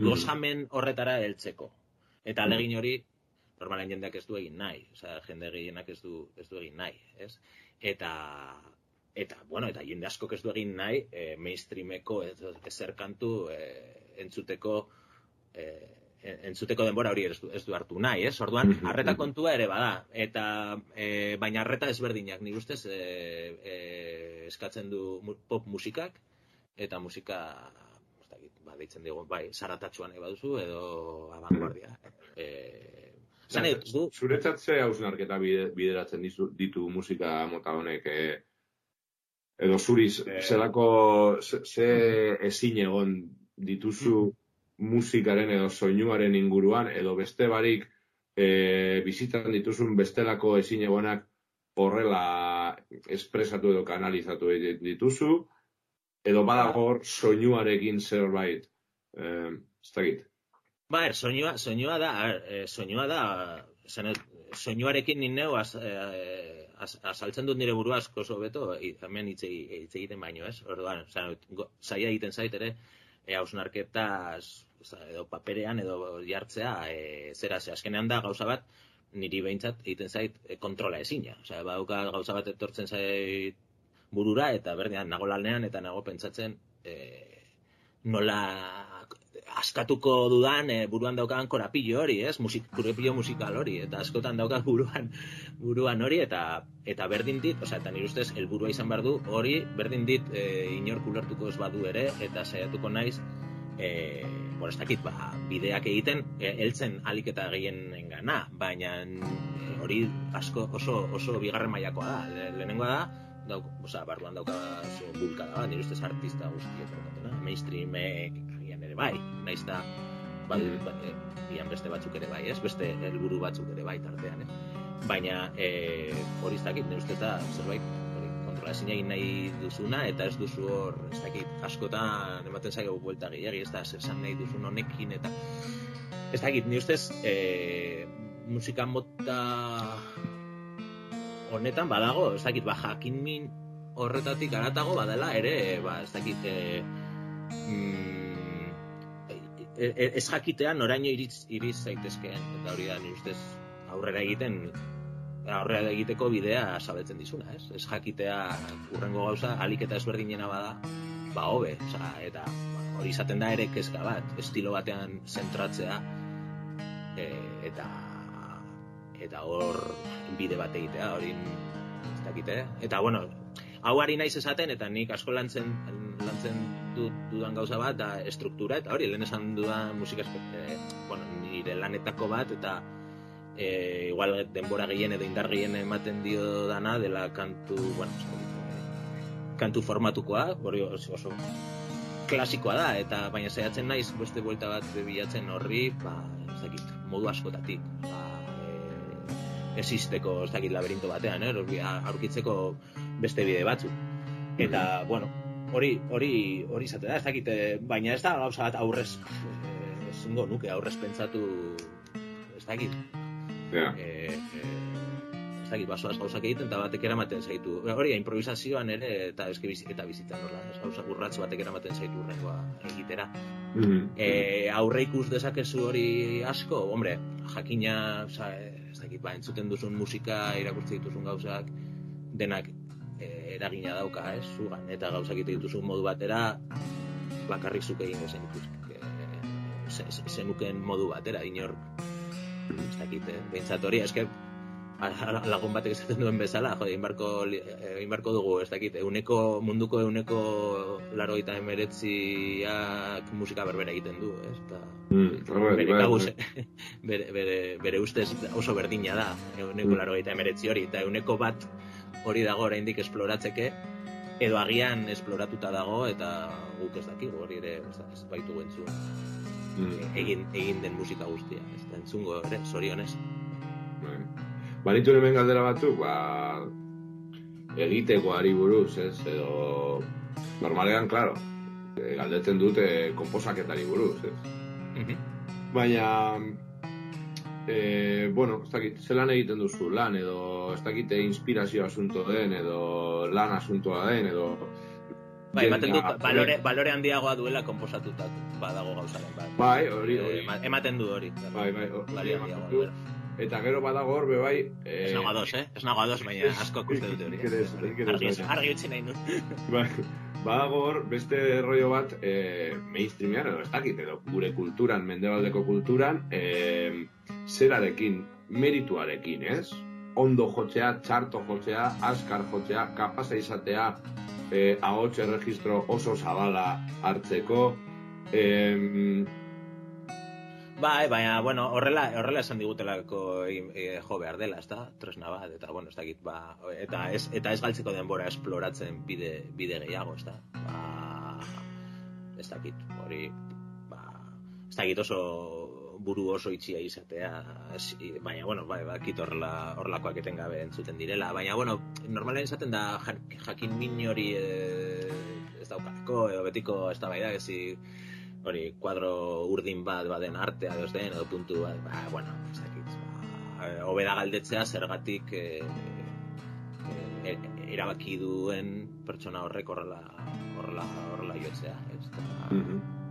Gozamen horretara heltzeko. Eta alegin hori, normalen jendeak ez du egin nahi. Osea, jende gehienak ez du, ez du egin nahi, ez? Eta, eta bueno, eta jende askok ez du egin nahi e, mainstreameko ez, ezer kantu e, entzuteko e, entzuteko denbora hori ez du, ez du hartu nahi, ez? Orduan, arreta kontua ere bada, eta e, baina arreta ezberdinak, nire ustez e, e, eskatzen du pop musikak, eta musika dakit, ba, deitzen digu, bai, zaratatxuan nahi baduzu, edo abanguardia. E, Zan, gu, Zuretzat ze hausnarketa bide, bideratzen dizu, ditu musika mota honek, eh, edo zuri, zelako, ze, ze ezin egon dituzu musikaren edo soinuaren inguruan, edo beste barik e, bizitan dituzun bestelako ezin egonak horrela espresatu edo kanalizatu dituzu, edo badago hor soinuarekin zerbait, eh, ez dakit. Ba, er, soinua, soinua da, er, soinua da, dut, soinuarekin ni neu az, eh, az, azaltzen dut nire burua asko oso beto, hemen hitz egi- hitz egiten baino, ez? Orduan, zaila egiten zait ere, e, hausnarketaz, oza, edo paperean edo jartzea, e, zera, ze azkenean da gauza bat, niri behintzat egiten zait e, kontrola ezina. Osea, badauka gauza bat etortzen zait burura, eta berdean, nago lanean, eta nago pentsatzen, e, nola askatuko dudan e, buruan daukan korapillo hori, ez? Musik, korapillo musikal hori, eta askotan daukat buruan buruan hori, eta eta berdin dit, osea, eta nire ustez, helburua izan behar du, hori berdin dit e, inork ulertuko ez badu ere, eta saiatuko naiz, e, bueno, ez dakit, ba, bideak egiten, e, heltzen alik eta gehienen gana, baina e, hori asko oso, oso bigarren mailakoa da. Le, lehenengoa da, dauk, osea, barruan dauka zo bulkada bat, nire ustez artista guztiek daukatena, mainstreamek bai, naiz da ba, e, ian beste batzuk ere bai, ez? Beste helburu batzuk ere bai tartean, ez? Baina e, hori ez dakit, nire ustez da, zerbait kontrola ezin egin nahi duzuna, eta ez duzu hor, ez dakit, askotan ematen zaio buelta gehiagi, ez da, zer esan nahi duzun honekin, eta ez dakit, nire ustez, e, musika mota honetan badago, ez dakit, ba, jakin min horretatik aratago badela ere, ba, ez dakit, e, mm, ez jakitea noraino iriz, iriz zaitezkeen, eta hori da, nire ustez, aurrera egiten, aurrera egiteko bidea sabetzen dizuna, ez? Ez jakitea urrengo gauza, alik eta ezberdinena bada, ba, hobe, osea, eta hori izaten da ere kezka bat, estilo batean zentratzea, e, eta eta hor bide bat egitea, hori ez dakite, eta bueno, hau ari naiz esaten, eta nik asko lantzen, lantzen dut dudan gauza bat, da estruktura, eta hori, lehen esan dudan musika, e, bueno, nire lanetako bat, eta e, igual denbora gehien edo indar gehien ematen dio dana, dela kantu, bueno, dakit, e, kantu formatukoa, hori oso, oso klasikoa da, eta baina saiatzen naiz beste buelta bat bilatzen horri, ba, ez dakit, modu askotatik. Ba, e, existeko, ez dakit, laberinto batean, eh? aurkitzeko beste bide batzuk. Eta, bueno, hori, hori, hori izate da, ez dakit, eh, baina ez da gauza bat aurrez, eh, ez entzungo nuke aurrez pentsatu ez dakit Ja. e, e, ez dakit basoaz gauzak egiten eta batek eramaten zaitu hori improvisazioan ere eta eske bizi, eta bizitzan nola ez gauza urratz batek eramaten zaitu urrengoa egitera Mhm. e, aurre ikus dezakezu hori asko, hombre, jakina, oza, ez dakit, ba, entzuten duzun musika, irakurtzen dituzun gauzak, denak e, eragina dauka, ez, zugan, eta gauzak egiten dituzun modu batera, bakarrik zuk egingo zen zenuken modu batera, inor, ez dakit, eh, behintzat hori, eske, a- lagun batek esaten duen bezala, jo, egin barko, li- eh, egin barko dugu, ez dakit, euneko, munduko euneko laroita emeretziak musika berbera egiten du, ez? Ta, Mm, bere, bai, kabuz, bai. bere, bere, bere ustez oso berdina da, euneko Mm. laroita emeretzi hori, eta euneko bat hori dago oraindik esploratzeke, edo agian esploratuta dago, eta guk ez dakigu hori ere ez, baitugu entzun Mm. egin, egin den musika guztia, ez da entzungo ere, zorionez. Bai. Banitu hemen galdera batzuk, ba, egitekoari buruz, ez, edo, normalean, claro, eh, galdetzen dute komposaketari buruz, ez. Baina, e, bueno, ez dakit, zelan egiten duzu lan, edo ez dakite inspirazio asunto den, edo lan asuntoa den, edo... Bai, ematen Jendea- balore, balore handiagoa duela komposatuta badago gauzaren bat. Bai, hori, Eh, hori. ema- ematen du hori. Bai, bai, hori Balore ematen handiagoa du. duela. Eta gero badago hor, be bai... Eh, Ez nago ados, eh? Ez nago ados, baina asko uste dute hori. Ez, Argi, utzi nahi dut. Bai, badago hor beste rollo bat e, mainstreamean edo ez dakit edo gure kulturan, mendebaldeko kulturan e, zerarekin, merituarekin, ez? Ondo jotzea, txarto jotzea, askar jotzea, kapasa izatea, e, ahots erregistro oso zabala hartzeko, e, Bai, baina, bueno, horrela, horrela esan digutelako egin- e, jo behar dela, ezta? Tresna bat, eta, bueno, ez dakit, ba, eta ez, eta ez galtzeko denbora esploratzen bide, bide gehiago, ezta? Ba, ez dakit, hori, ba, ez dakit oso buru oso itxia izatea, baina, bueno, bai, bakit horrela, horrelakoak etengabe entzuten direla, baina, bueno, normalen esaten da ja- jakin min hori e, ez daukalako, edo betiko ez da bai da, hori, kuadro urdin bat baden artea edo ez den, edo puntu bat, ba, bueno, ez dakit, ba, eh, galdetzea zergatik e, e, erabaki duen pertsona horrek horrela horrela horrela jotzea, ez da,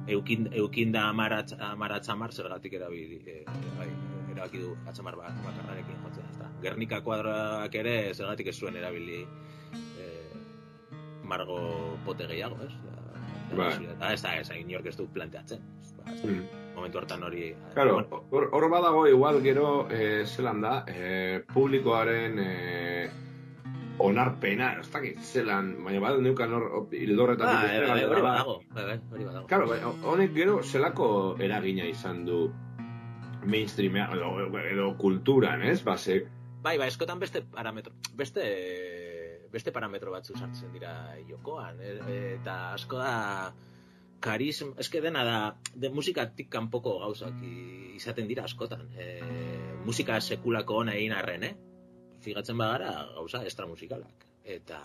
eukin, eukin da amara, amara zergatik erabili, e, bai, erabaki du atxamar ba, bakarrarekin jotzea, ez da. Gernika kuadroak ere zergatik ez zuen erabili e, margo pote gehiago, ez? Da, Bai. Eta ez da, ez da, inork ez du planteatzen. Ba, ez Mm. momentu hortan hori... Claro, bueno, hor, hor badago igual gero eh, zelan da, eh, publikoaren eh, onarpena, ez dakit zelan, baina bat neukan hor hildorretatik Bai, beste bai, bai, hori badago, bai, bai, hori badago. Claro, bai, honek gero zelako eragina izan du mainstreamean edo, edo kulturan, ez? Base, Bai, bai, eskotan beste parametro, beste beste parametro batzu sartzen dira jokoan, e, eta asko da karisma, eske dena da, de musikatik kanpoko gauzak izaten dira askotan. E, musika sekulako ona egin arren, eh? Figatzen bagara, gauza extramusikalak. Eta,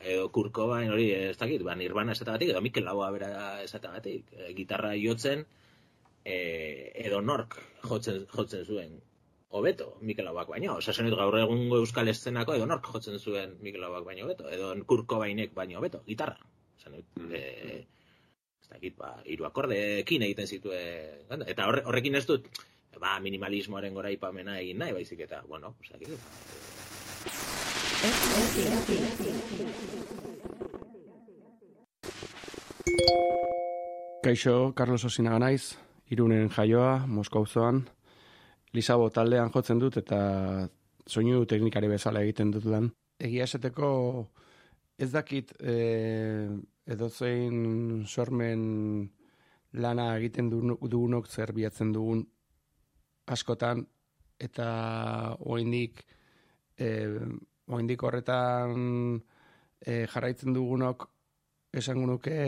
edo Kurt Cobain hori, ez dakit, ba, Nirvana esatagatik, edo Mikel Laboa bera esatagatik, e, gitarra jotzen, e, edo nork jotzen, jotzen zuen hobeto Mikel Laboak baino. Osa gaur egungo euskal eszenako edo nork jotzen zuen Mikel Laboak baino hobeto, edo Kurt Cobainek baino hobeto, gitarra. Zenut, e, ez dakit, ba, hiru akordeekin egiten zituen, ganda. eta horre, horrekin ez dut, ba, minimalismoaren goraipamena egin nahi, baizik eta, bueno, ez dakit, Kaixo, Carlos Osinaga naiz, irunen jaioa, Moskau zoan. Lisabo taldean jotzen dut eta soinu teknikari bezala egiten dut lan. Egia esateko ez dakit e, edozein sormen lana egiten du- dugunok zer bilatzen dugun askotan eta oraindik e, oraindik horretan e, jarraitzen dugunok esango nuke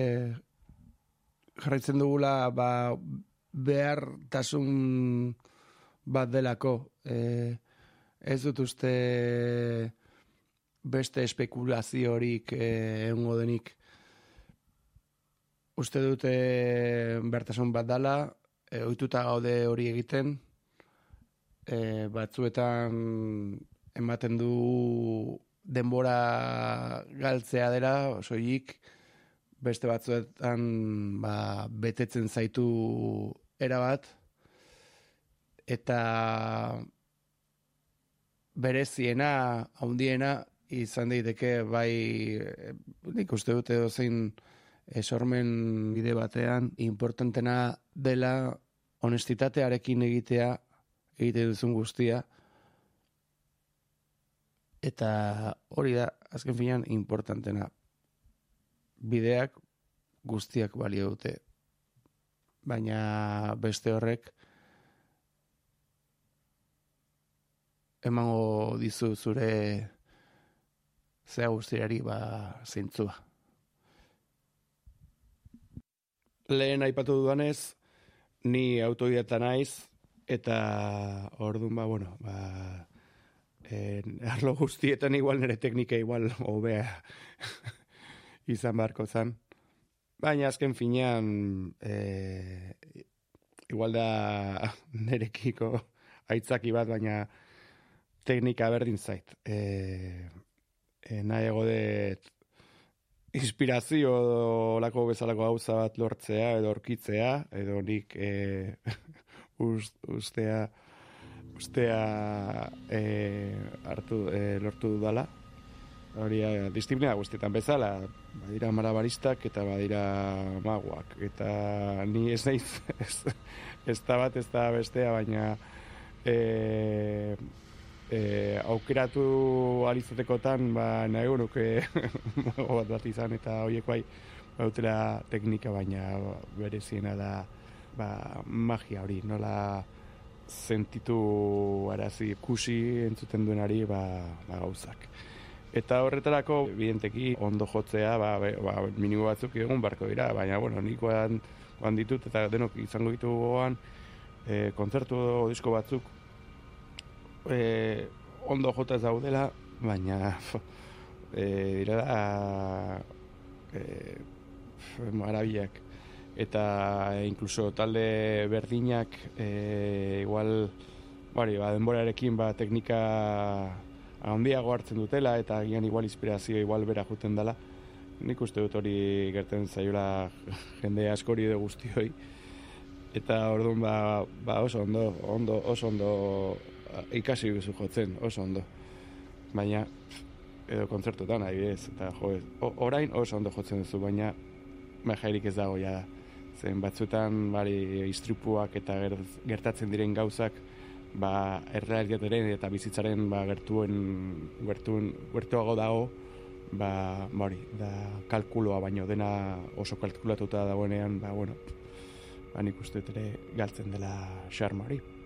jarraitzen dugula ba, behartasun bat delako. E, ez dut uste beste espekulaziorik e, denik. Uste dute behartasun bat dala e, ohituta gaude hori egiten, e, batzuetan ematen du denbora galtzea dela, soilik beste batzuetan ba, betetzen zaitu erabat, eta bereziena, haundiena, izan daiteke bai, eh, nik uste dute zein esormen bide batean, importantena dela honestitatearekin egitea, egite duzun guztia, eta hori da, azken finean, importantena bideak guztiak balio dute. Baina beste horrek emango dizu zure zea guztiari ba zintzua. Lehen aipatu dudanez, ni autodidata naiz, eta orduan ba, bueno, ba, en, arlo guztietan igual nire teknika igual hobea izan beharko zan. Baina azken finean, e, igual da nerekiko aitzaki bat, baina teknika berdin zait. E, e, nahi egodet inspirazio lako bezalako gauza bat lortzea edo orkitzea, edo nik e, ustea ustea e, hartu, e, lortu dudala hori disiplina guztietan bezala, badira marabaristak eta badira maguak. Eta ni ez naiz, ez, ez da bat, ez da bestea, baina e, e, aukeratu alizatekotan, ba, nahi nuke mago bat bat izan, eta horiek bai, bautela teknika, baina bereziena da ba, magia hori, nola sentitu arazi kusi entzuten duenari ba, ba gauzak. Eta horretarako, evidenteki, ondo jotzea, ba, ba, minigo batzuk egun barko dira, baina, bueno, nik oan, ditut, eta denok izango ditu goan, e, kontzertu disko batzuk, e, ondo jota ez daudela, baina, e, dira da, e, marabiak. Eta, inkluso, talde berdinak, e, igual, bari, ba, denborarekin, ba, teknika, handiago hartzen dutela eta agian igual inspirazio igual bera juten dela. Nik uste dut hori gerten zaiola jende askori edo guztioi. Eta orduan ba, ba oso ondo, ondo, oso ondo ikasi guzu jotzen, oso ondo. Baina edo kontzertutan adibidez eta jo, orain oso ondo jotzen duzu, baina majairik ez dago ja da. Zen batzutan bari istripuak eta gertatzen diren gauzak ba, errealitatearen eta bizitzaren ba, gertuen, gertuen, gertuago dago, ba, bari, da kalkuloa baino dena oso kalkulatuta dagoenean, ba, bueno, ba, nik uste ere galtzen dela xarmari. Ha,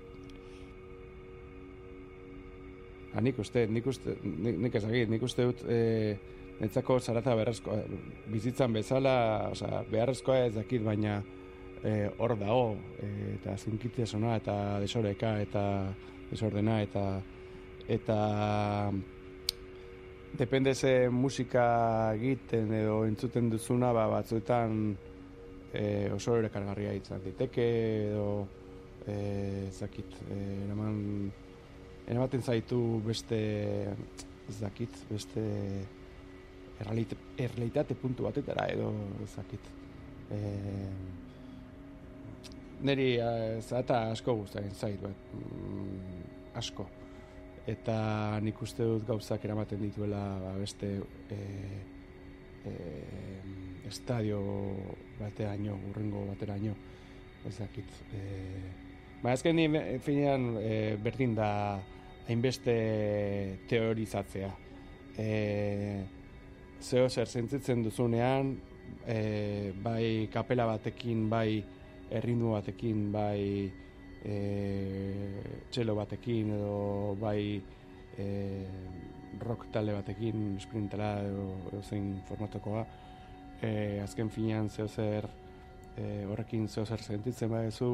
ba, nik uste, nik uste, nik, nik ezagit, nik uste dut, e, netzako zarata beharrezkoa, bizitzan bezala, oza, beharrezkoa ez dakit, baina, e, hor dago e, eta zinkitzea zona eta desoreka eta desordena eta eta depende ze musika egiten edo entzuten duzuna ba, batzuetan e, oso ere kargarria izan diteke edo e, zakit e, eraman eramaten zaitu beste ez dakit beste errealitate puntu batetara edo zakit e, niri uh, zata asko guztain zait, bat, mm, asko. Eta nik uste dut gauzak eramaten dituela ba, beste e, e, estadio bateraino, urrengo bateraino, ezakit. E, ba, ezken ni finean e, berdin da hainbeste teorizatzea. E, zeo zer zentzitzen duzunean, e, bai kapela batekin, bai erritmo batekin, bai e, txelo batekin edo bai e, rock talde batekin, sprintela edo, edo zein formatokoa, e, azken finean zeo zer e, horrekin zeo zer sentitzen badezu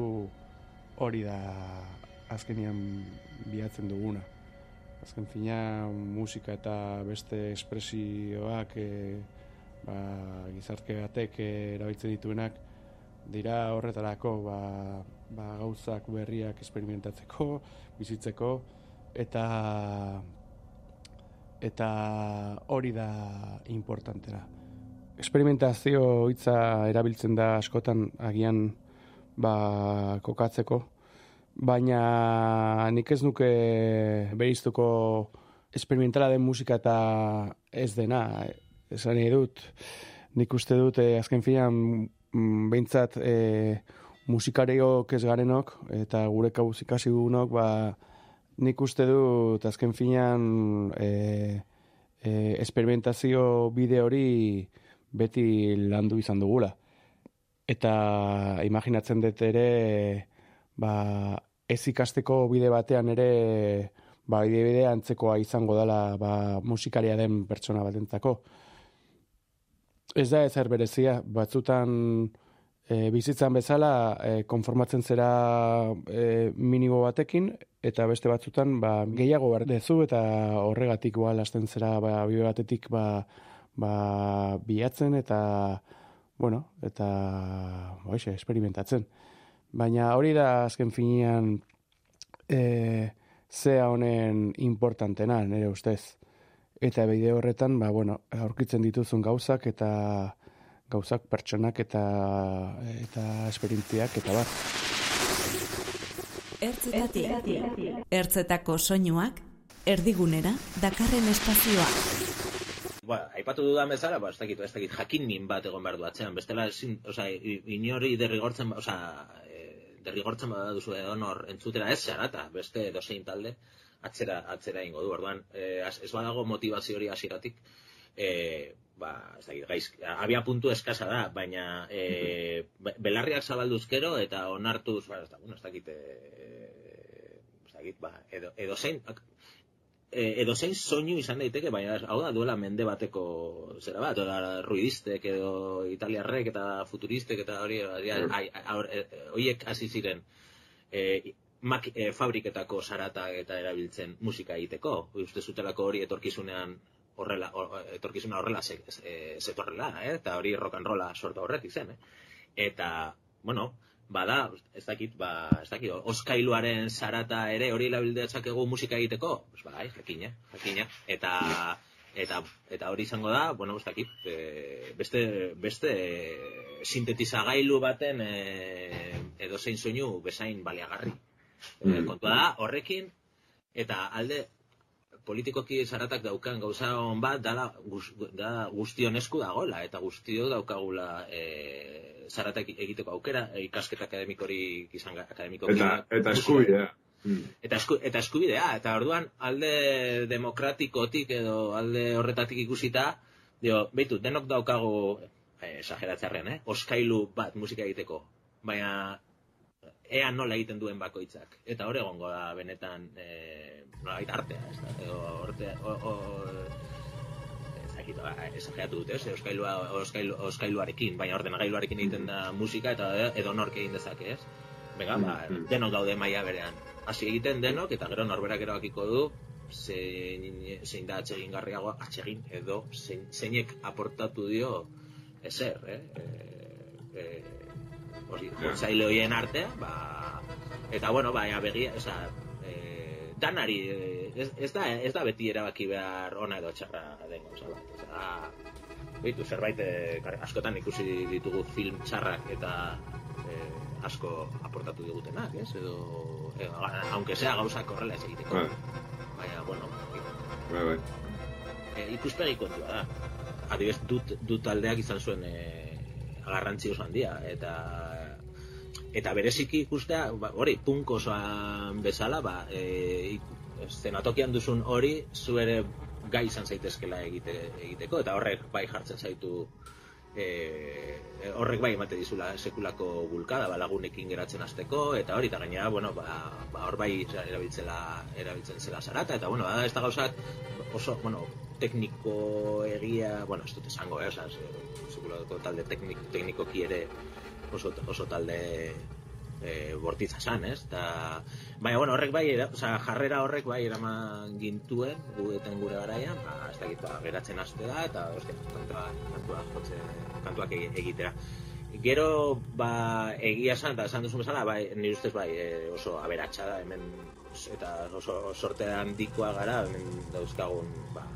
hori da azkenian bilatzen duguna. Azken fina musika eta beste espresioak e, ba, gizartke batek erabiltzen dituenak dira horretarako ba, ba gauzak berriak experimentatzeko, bizitzeko eta eta hori da importantera. Experimentazio hitza erabiltzen da askotan agian ba, kokatzeko, baina nik ez nuke beriztuko experimentala den musika eta ez dena, esan nahi dut, nik uste dut eh, azken finan mm, behintzat eh, musikariok ez garenok eta gure kabuz ikasi dugunok, ba, nik uste dut azken finan eh, eh, experimentazio bide hori beti landu izan dugula. Eta imaginatzen dut ere, ba, ez ikasteko bide batean ere, ba, bide antzekoa izango dela ba, musikaria den pertsona batentzako. Ez da ezer berezia, batzutan e, bizitzan bezala e, konformatzen zera e, minimo batekin, eta beste batzutan ba, gehiago behar dezu, eta horregatik ba, lasten zera ba, bide batetik ba, ba, bilatzen, eta bueno, eta hoxe, experimentatzen. Baina hori da azken finean e, zea honen importantena, nire ustez. Eta bide horretan, ba, bueno, aurkitzen dituzun gauzak eta gauzak pertsonak eta eta esperientziak eta bat. Ertzetatik. Ertzetako soinuak erdigunera dakarren espazioa. Ba, aipatu dudan bezala, ba, ez dakit, ez dakit, jakin min bat egon behar du atzean. Bestela, ezin, oza, inori derrigortzen, oza, e, derrigortzen bada duzu edonor entzutera ez zarata, beste dozein talde, atzera, atzera ingo du, orduan, e, ez badago motivazio hori hasieratik, e, ba, ez dakit, gaiz, abia puntu eskasa da, baina e, be- belarriak zabalduzkero eta onartuz, ba, ez da, bueno, ez dakit, e, ez dakit, ba, edo, edo zein, e, edo zein soinu izan daiteke, baina hau da duela mende bateko zera bat, da ruidistek edo italiarrek eta futuristek eta hori hori- ai- ai- aur- e, e, horiek hasi ziren e, mak, e, fabriketako sarata eta erabiltzen musika egiteko. Uste zutelako hori etorkizunean horrela, or, etorkizuna horrela ze, ze, zetorrela, eh? eta hori rock and rolla sortu horretik zen. Eh? Eta, bueno, bada, ez dakit, ba, ez dakit, oskailuaren sarata ere hori erabildetzakegu musika egiteko, pues bai, jakina, jakina, eta eta eta hori izango da, bueno, ez dakit, e, beste beste sintetizagailu baten e, edozein soinu bezain baliagarri. E, kontua da, horrekin eta alde politikoki zaratak daukan gauza on bat dala, guz, da guztion esku dagola eta guztio daukagula e, zaratak egiteko aukera ikasketa akademikorik izan akademikoki Eta, eta eskubidea. Mm. eta, esku, eta eskubidea, eta orduan alde demokratikotik edo alde horretatik ikusita, dio, beitu, denok daukagu, eh, esageratzearren, eh, oskailu bat musika egiteko, baina ea nola egiten duen bakoitzak. Eta hor egongo da benetan, eh, nolabait artea, ez da, edo orte, o, o, ez dakit, ba, esageratu dute, ez, oskailua, oskailu, oskailuarekin, baina ordenagailuarekin egiten da musika, eta edo nork egin dezake, ez? Venga, ba, Mm. denok daude maila berean. Hasi egiten denok, eta gero norberak erabakiko du, zein, zein da atsegin garriago, atsegin, edo zein, zeinek aportatu dio ezer, eh? E, e, hori, jotzaile horien artean, ba, eta bueno, baina begia, oza, e, danari, e, ez, ez, da, ez da beti erabaki behar ona edo txarra den gauza bat, oza, Bitu, zerbait, eh, kar- askotan ikusi ditugu film txarrak eta eh, asko aportatu digutenak, ez? Edo, eh, aunque sea gauzak horrela ez egiteko. Bai. Baina, bueno, Bai, bai. e, ikuspegi kontua da. Adibidez, dut, dut taldeak izan zuen e, garrantzi oso handia, eta eta bereziki ikustea, ba, hori, punk osoan bezala, ba, e, zenatokian duzun hori, zu ere gai izan zaitezkela egite, egiteko, eta horrek bai jartzen zaitu e, horrek bai emate dizula sekulako bulkada, ba, lagunekin geratzen hasteko eta hori, eta gainera, bueno, ba, ba, hor bai erabiltzela, erabiltzen zela zarata, eta bueno, bada ez da gauzak oso, bueno, tekniko egia, bueno, ez dut esango, eh, oza, sekulako talde teknik, teknikoki ere oso, oso talde e, bortitza san, ez? Ta, baina, bueno, horrek bai, era, oza, jarrera horrek bai eraman gintuen, gueten gure garaian, ba, ez dakit, ba, geratzen haste da, eta, ostia, kantua, kantua jotze, kantuak egi- egitera. Gero, ba, egia esan, eta esan duzun bezala, bai, nire ustez bai, e, oso aberatsa da, hemen, eta oso sorte handikoa gara, hemen dauzkagun, ba,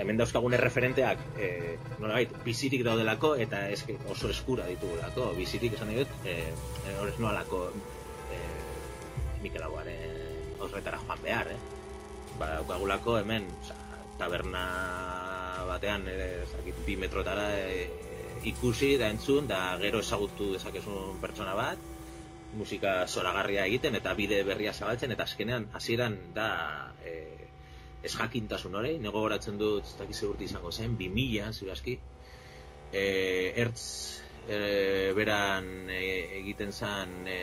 da hemen dauzkagun erreferenteak, e, nola bait, bizirik daudelako, eta eske oso eskura ditugulako, bizirik esan dut, e, e, horrez noalako, e, Mikel Aguaren horretara joan behar, eh? Ba, daukagulako hemen, oza, taberna batean, e, zakit, bi metrotara e, ikusi da entzun, da gero ezagutu dezakezun pertsona bat, musika zoragarria egiten eta bide berria zabaltzen eta azkenean hasieran da e, ez jakintasun hori, nego goratzen dut ez dakiz urte izango zen, 2000 ziur aski. E, ertz e, beran e, egiten zen e,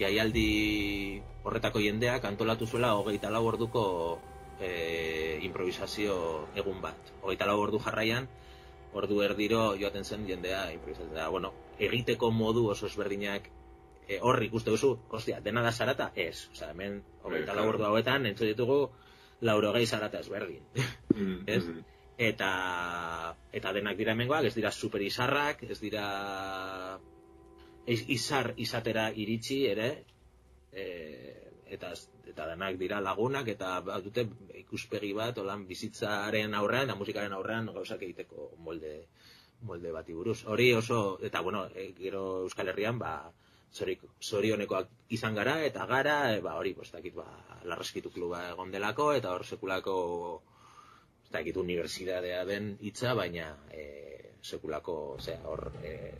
jaialdi horretako jendeak antolatu zuela hogeita lau orduko e, improvisazio egun bat. Hogeita lau ordu jarraian ordu erdiro joaten zen jendea improvisatzen. Da, bueno, egiteko modu oso ezberdinak e, horri ikuste duzu, ostia, dena da zarata? Ez, oza, hemen, hogeita lau ordu hauetan, entzu ditugu, lauro gehi zarata ezberdin. ez? Eta, eta denak dira hemengoak, ez dira super izarrak, ez dira iz- izar izatera iritsi ere, e, eta eta denak dira lagunak eta dute ikuspegi bat holan bizitzaren aurrean eta musikaren aurrean gauzak egiteko molde molde bati buruz. Hori oso eta bueno, e, gero Euskal Herrian ba zorionekoak izan gara eta gara e, ba hori pues dakit ba Larraskitu kluba egon delako eta hor sekulako ez dakit unibertsitatea den hitza baina e, sekulako, osea, hor e,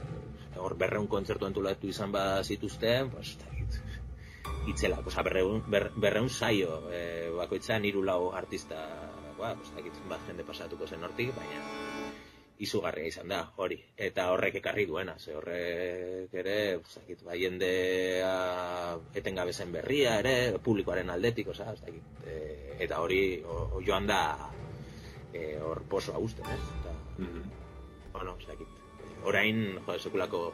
hor berreun kontzertu antolatu izan ba zituzten, pues ez itzela, oza, berreun, ber, berreun saio, e, bakoitzan hiru lau artista, ba, pues, dakit, bat jende pasatuko zen hortik, baina izugarria izan da, hori. Eta horrek ekarri duena, ze horrek ere, dakit, ba, jendea etengabe zen berria ere, publikoaren aldetik, oza, ez dakit, e, eta hori o, joan da e, hor poso austen, ez? Eta, bueno, ez dakit, orain, jo, sekulako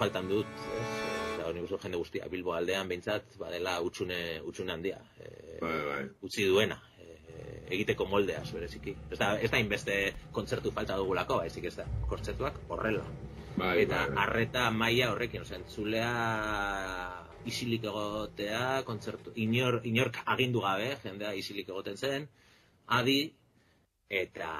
faltan dut, ez? Eta hori uste jende guztia, Bilbo aldean behintzat, badela utxune, utxune handia. E, Bai, bai. utzi duena, e, egiteko moldeaz bereziki. Ez da, ez da inbeste kontzertu falta dugulako, baizik ez da, kontzertuak horrela. Bai, eta bai, arreta maila horrekin, osea, entzulea isilik egotea, kontzertu, inor, inork agindu gabe, jendea isilik egoten zen, adi, eta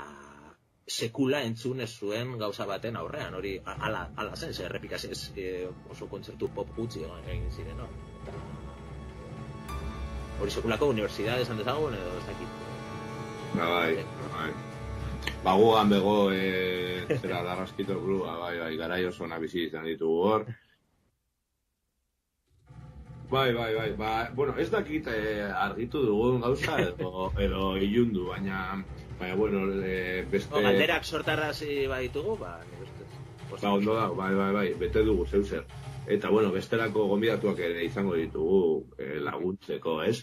sekula entzun ez zuen gauza baten aurrean, hori ala, ala zen, ze errepikaz ez e, oso kontzertu pop gutxi egin ziren, no? Eta, hori sekulako unibertsitate esan dezagun, edo ez dakit. Ba, bai, bai. Ba, gugan bego, e, zera, darraskito klua, bai, bai, garai oso ona bizi izan ditugu hor. Bai, bai, bai, ba, bueno, ez dakit eh, argitu dugun gauza edo, edo ilundu, baina, baina, bueno, eh, beste... O, galderak sortarrazi baditugu, ba, nire ustez. Ba, ondo da, bai, bai, bai, bete dugu zeu zer. Eta, bueno, bestelako gonbidatuak ere izango ditugu eh, laguntzeko, ez?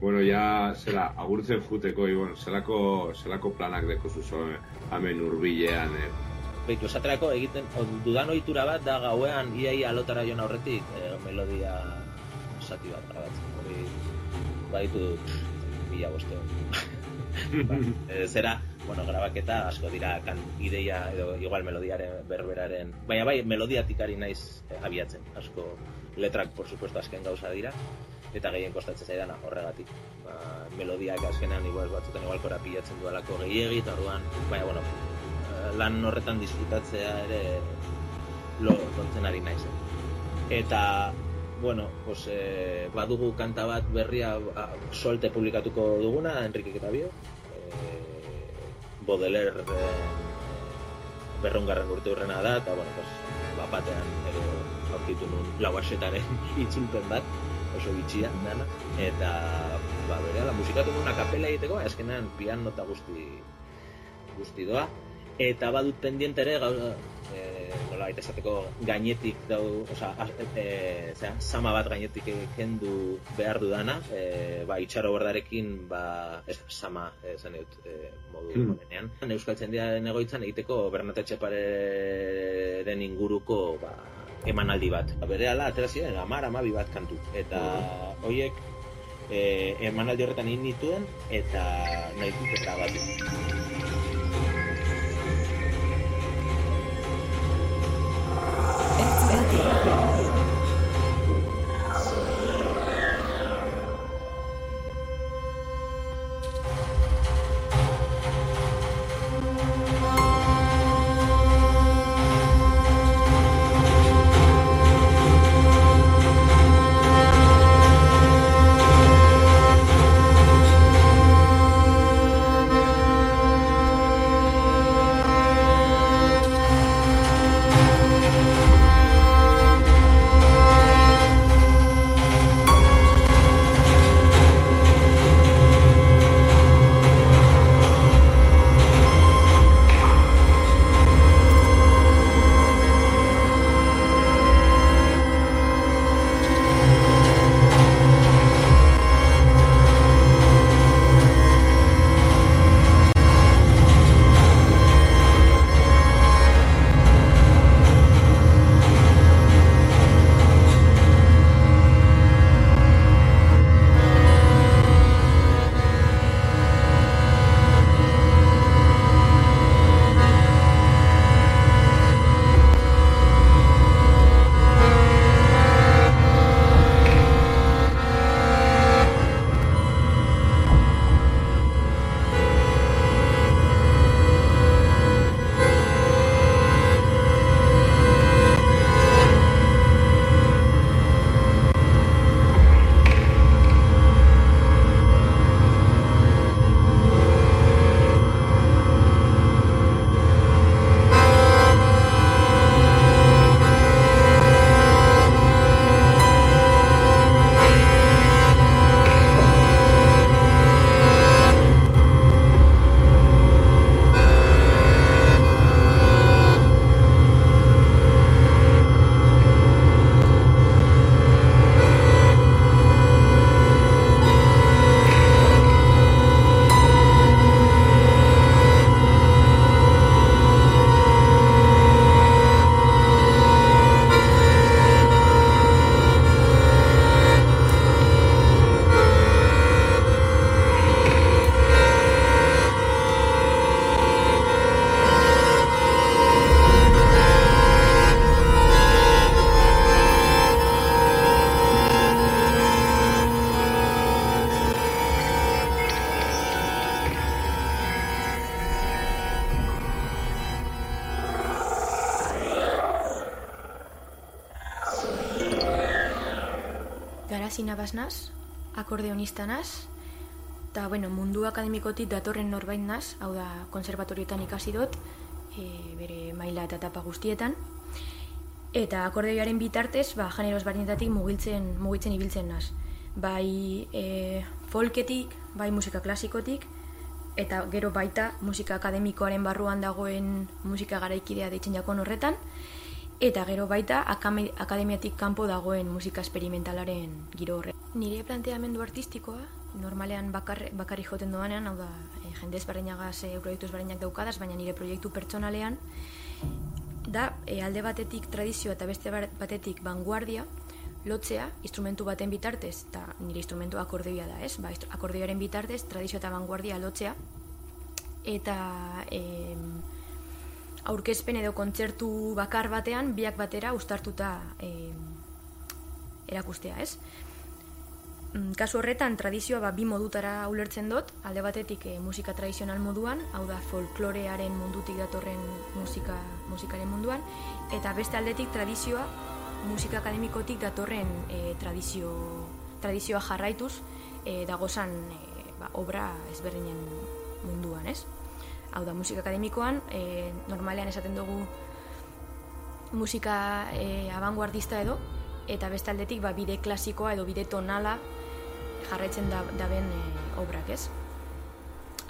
Bueno, ja, zera, agurtzen juteko, i, bueno, zelako, zelako planak deko zuzo, eh, hemen urbilean, eh, Beitu, esaterako egiten, o, dudan ohitura bat da gauean iaia alotara joan aurretik, e, melodia zati bat grabatzen. Hori, baditu mila boste. ba, e, zera, bueno, grabaketa asko dira kan ideia edo igual melodiaren berberaren, baina bai melodiatik ari naiz eh, abiatzen, asko letrak por supuesto azken gauza dira eta gehien kostatzen zaidana horregatik. Ba, melodiak azkenean igual batzutan igual korapilatzen duelako gehiegi eta orduan, baina bueno, lan horretan disfrutatzea ere lo kontzen ari naiz. Eta bueno, pues, eh, badugu kanta bat berria a, solte publikatuko duguna, Enrique eta Bio. Eh, Baudelaire eh, berrongarren urte hurrena da, eta bueno, pues, bapatean ere aurkitu nun lauasetaren itzulpen bat, oso bitxia dana, eta ba, bere musikatu nun kapela egiteko, azkenean piano eta guzti guzti doa, eta badut pendiente ere gauza, e, nola baita esateko gainetik dau, oza, e, zera, sama bat gainetik kendu behar dudana, e, ba, itxaro bordarekin, ba, ez, sama, esan dut, e, modu Hmm. honenean. Euskaltzen diaren egoitzan egiteko Bernate Txeparen inguruko, ba, emanaldi bat. Ba, Bere ala, atera ziren, amar, amabi bat kantu. Eta hoiek e, emanaldi horretan egin nituen, eta nahi dut grabatu. Asina baznaz, akordeonista naz, eta bueno, mundu akademikotik datorren norbait naz, hau da, konservatorioetan ikasi dut, e, bere maila eta etapa guztietan, eta akordeoaren bitartez, ba, genero ezberdinetatik mugitzen, mugitzen ibiltzen naz. Bai e, folketik, bai musika klasikotik, eta gero baita musika akademikoaren barruan dagoen musika garaikidea deitzen jakon horretan, eta gero baita akademiatik kanpo dagoen musika esperimentalaren giro horre. Nire planteamendu artistikoa, normalean bakar, bakarri joten doanean, hau da, e, jende ezberdinagaz e, proiektu ezberdinak daukadaz, baina nire proiektu pertsonalean, da, e, alde batetik tradizioa eta beste batetik vanguardia, lotzea instrumentu baten bitartez, eta nire instrumentu akordeoia da, ez? Ba, akordeoaren bitartez, tradizio eta vanguardia lotzea, eta e, aurkezpen edo kontzertu bakar batean, biak batera ustartuta e, erakustea, ez? Mm, kasu horretan, tradizioa ba, bi modutara ulertzen dut, alde batetik e, musika tradizional moduan, hau da folklorearen mundutik datorren musika, musikaren munduan, eta beste aldetik tradizioa musika akademikotik datorren e, tradizio, tradizioa jarraituz e, dagozan e, ba, obra ezberdinen munduan, ez? Hau da, musika akademikoan, e, normalean esaten dugu musika e, abanguardista edo, eta bestaldetik ba, bide klasikoa edo bide tonala jarraitzen da, da ben e, obrak, ez?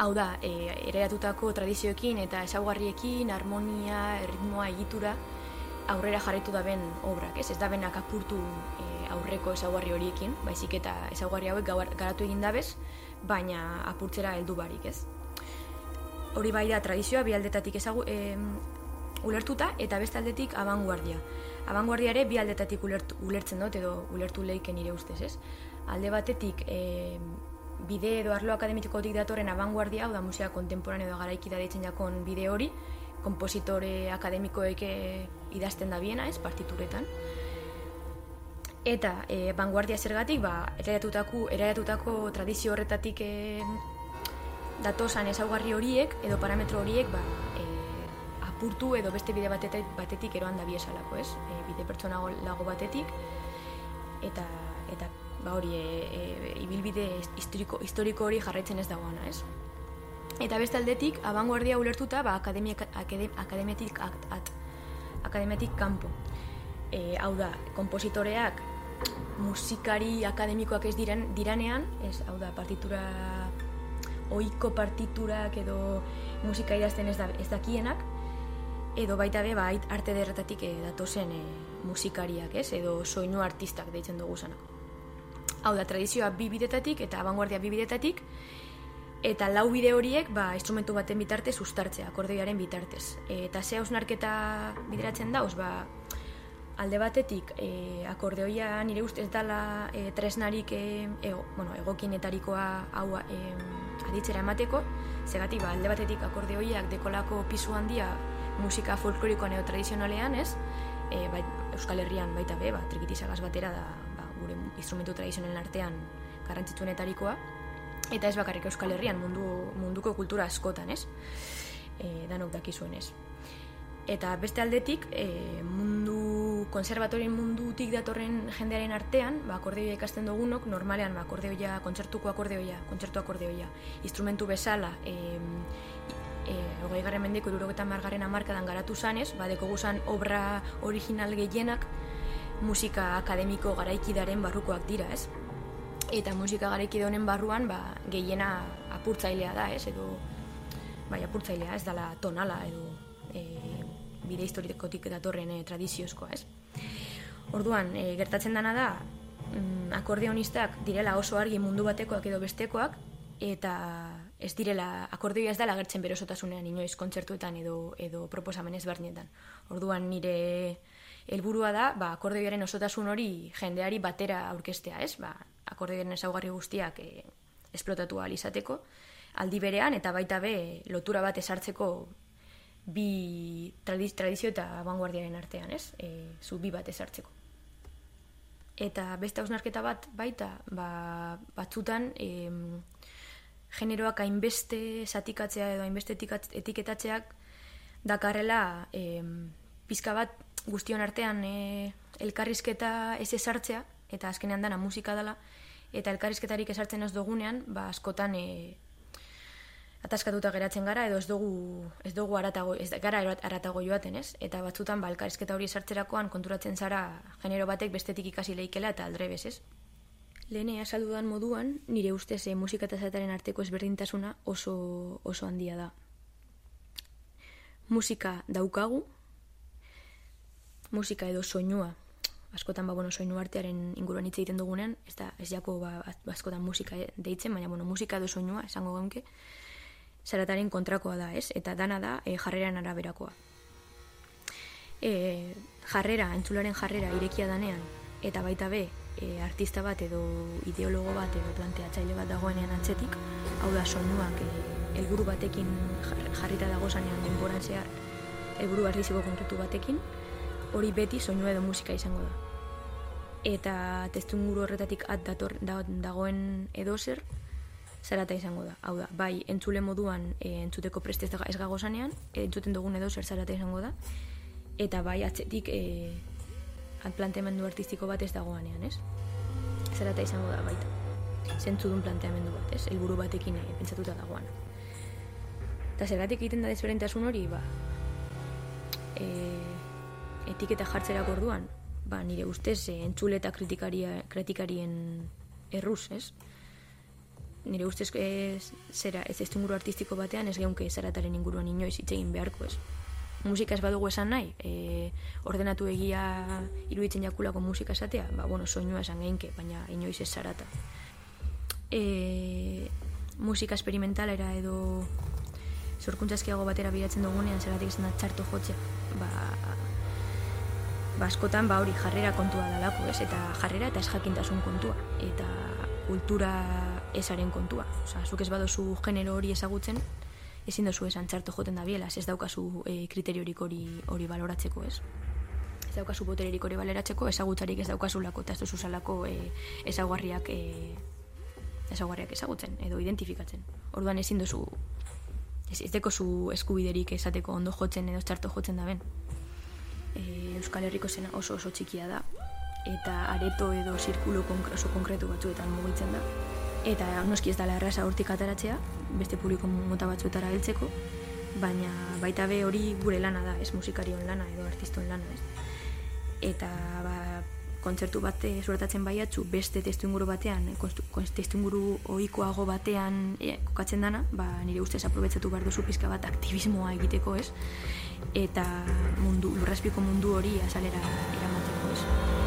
Hau da, e, ereatutako tradizioekin eta ezaugarriekin, harmonia, ritmoa, egitura, aurrera jarraitu da ben obrak, ez? Ez da benak apurtu e, aurreko ezaugarri horiekin, baizik eta ezaugarri hauek garatu egin dabez, baina apurtzera heldu barik, ez? Hori bai da tradizioa bi aldetatik ezagu, e, ulertuta eta beste aldetik abanguardia. Abanguardia ere bi aldetatik ulertu, ulertzen dut edo ulertu leiken nire ustez, ez? Alde batetik e, bide edo arlo akademikotik datorren abanguardia, hau da musika kontemporaneo edo garaiki da deitzen jakon bide hori, kompositore akademikoek eh, idazten da biena, ez, partituretan. Eta, e, vanguardia zergatik, ba, eraiatutako, eraiatutako tradizio horretatik e, datosan ezaugarri horiek, edo parametro horiek, ba, e, apurtu edo beste bide batetik, batetik eroan da biesalako, ez? E, bide pertsona lago batetik, eta, eta ba, hori, e, e, ibilbide historiko, historiko hori jarraitzen ez dagoana, ez? Eta beste aldetik, abanguardia ulertuta, ba, akademia, akademiatik, at, at, akademiatik kanpo. E, hau da, kompositoreak musikari akademikoak ez diren, diranean, ez, hau da, partitura, oiko partiturak edo musika idazten ez, da, ez dakienak, edo baita be, ba, arte derretatik e, datozen e, musikariak, ez, edo soinu artistak deitzen dugu zanak. Hau da, tradizioa bi bidetatik eta abanguardia bi bidetatik, eta lau bide horiek ba, instrumentu baten bitartez ustartzea, akordeoiaren bitartez. E, eta ze hausnarketa bideratzen dauz, ba, alde batetik e, akordeoia nire ustez dala e, tresnarik e, ego, bueno, egokienetarikoa hau e, aditzera emateko, zegatik ba, alde batetik akordeoiak dekolako pisu handia musika folklorikoan edo tradizionalean, ez? E, bai, Euskal Herrian baita be, ba, trikitizagaz batera da ba, gure instrumentu tradizionalen artean garrantzitsuenetarikoa eta ez bakarrik Euskal Herrian mundu, munduko kultura askotan, ez? E, danok dakizuen ez. Eta beste aldetik, e, mundu konservatorien mundutik datorren jendearen artean, ba, akordeoia ikasten dugunok, normalean ba, akordeoia, kontzertuko akordeoia, kontzertu akordeoia, instrumentu bezala, e, e, hogei garren mendeko irurogetan margarren amarkadan garatu zanez, ba, deko guzan obra original gehienak musika akademiko garaikidaren barrukoak dira, ez? eta musika garekide honen barruan ba, gehiena apurtzailea da, ez, edo bai, apurtzailea, ez dala tonala, edo bide historikotik datorren e, tradiziozkoa, ez. Orduan, e, gertatzen dana da, mm, akordeonistak direla oso argi mundu batekoak edo bestekoak, eta ez direla, akordeoia ez dela gertzen berosotasunean inoiz kontzertuetan edo, edo proposamen ezberdinetan. Orduan, nire helburua da, ba, akordeoiaren osotasun hori jendeari batera aurkestea, ez? Ba, akordeen ezaugarri guztiak e, esplotatu izateko, aldi berean eta baita be lotura bat esartzeko bi tradiz, tradizio eta vanguardiaren artean, ez? E, zu bi bat esartzeko. Eta beste hausnarketa bat baita, ba, batzutan e, generoak hainbeste zatikatzea edo hainbeste etiketatzeak dakarrela e, pizka bat guztion artean e, elkarrizketa ez esartzea, eta azkenean dana musika dela, eta elkarrizketarik esartzen ez dugunean, ba, askotan e, ataskatuta geratzen gara, edo ez dugu, ez dugu aratago, ez gara aratago joaten, ez? Eta batzutan, ba, elkarrizketa hori esartzerakoan konturatzen zara genero batek bestetik ikasi leikela eta aldrebez, ez? Lehene asaldudan moduan, nire ustez e, musika eta zataren arteko ezberdintasuna oso, oso handia da. Musika daukagu, musika edo soinua, askotan ba, bueno, soinu artearen inguruan hitz egiten dugunean, ez da, ez jako ba, askotan musika deitzen, baina bueno, musika edo soinua, esango gaunke, zarataren kontrakoa da, ez? Eta dana da e, jarreran araberakoa. E, jarrera, entzularen jarrera irekia danean, eta baita be, e, artista bat edo ideologo bat edo planteatzaile bat dagoenean antzetik, hau da soinuak e, helburu batekin jarrita dago zanean denboran zehar, helburu artistiko konkretu batekin, hori beti soinua edo musika izango da. Eta testunguru horretatik at dator, dagoen edo zer, zarata izango da. Hau da, bai, entzule moduan e, entzuteko prestez ez gago zanean, entzuten dugun edo zer zarata izango da, eta bai, atzetik e, planteamendu artistiko bat ez dagoanean, ez? Zarata izango da, baita. Zentzu duen planteamendu bat, ez? Elburu batekin e, pentsatuta dagoan. Eta zergatik egiten da desberentasun hori, ba, e, etiketa jartzerak orduan, ba, nire ustez, e, entzule eta kritikarien erruz, ez? Nire ustez ez, zera, ez ez artistiko batean ez geunke zarataren inguruan inoiz hitz egin beharko ez. Musika ez badugu esan nahi, e, ordenatu egia iruditzen jakulako musika esatea, ba, bueno, soinua esan geinke, baina inoiz ez zarata. E, musika esperimentalera edo zorkuntzazkiago batera biratzen dugunean zeratik izan da txarto jotzea, ba, ba askotan ba hori jarrera kontua dalako, ez? Eta jarrera eta ez jakintasun kontua. Eta kultura esaren kontua. Osa, zuk ez badozu genero hori ezagutzen, ezin dozu esan txarto joten da biela, ez daukazu e, kriteriorik hori hori baloratzeko, ez? Ez daukazu botererik hori baloratzeko, ezagutzarik ez daukazu lako, eta ez dozu salako e, ezaguarriak e, ezaguarriak ezagutzen, edo identifikatzen. Orduan ezin dozu ez, ez deko zu eskubiderik esateko ondo jotzen edo txarto jotzen da ben. E, Euskal Herriko zena oso oso txikia da, eta areto edo zirkulo oso konkretu batzuetan mugitzen da eta noski ez dela erraza hortik ataratzea, beste publiko mota batzuetara heltzeko, baina baita be hori gure lana da, ez musikarion lana edo artiston lana, ez. Eta ba, kontzertu bate suertatzen baiatzu beste testuinguru batean, testuinguru ohikoago batean e, kokatzen dana, ba, nire ustez aprobetzatu behar duzu pizka bat aktivismoa egiteko, ez? Eta mundu, lurraspiko mundu hori azalera eramateko, ez?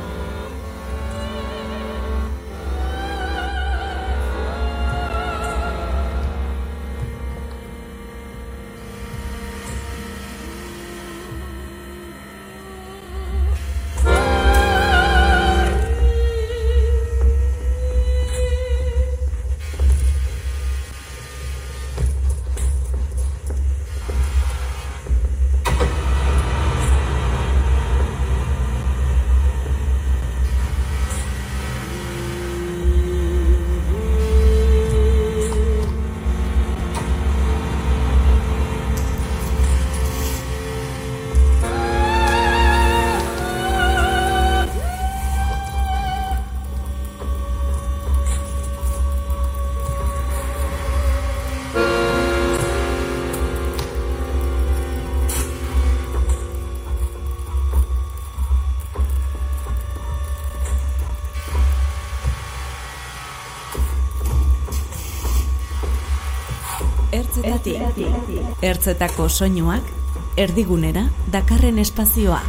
Ertzetako soinuak erdigunera dakarren espazioa.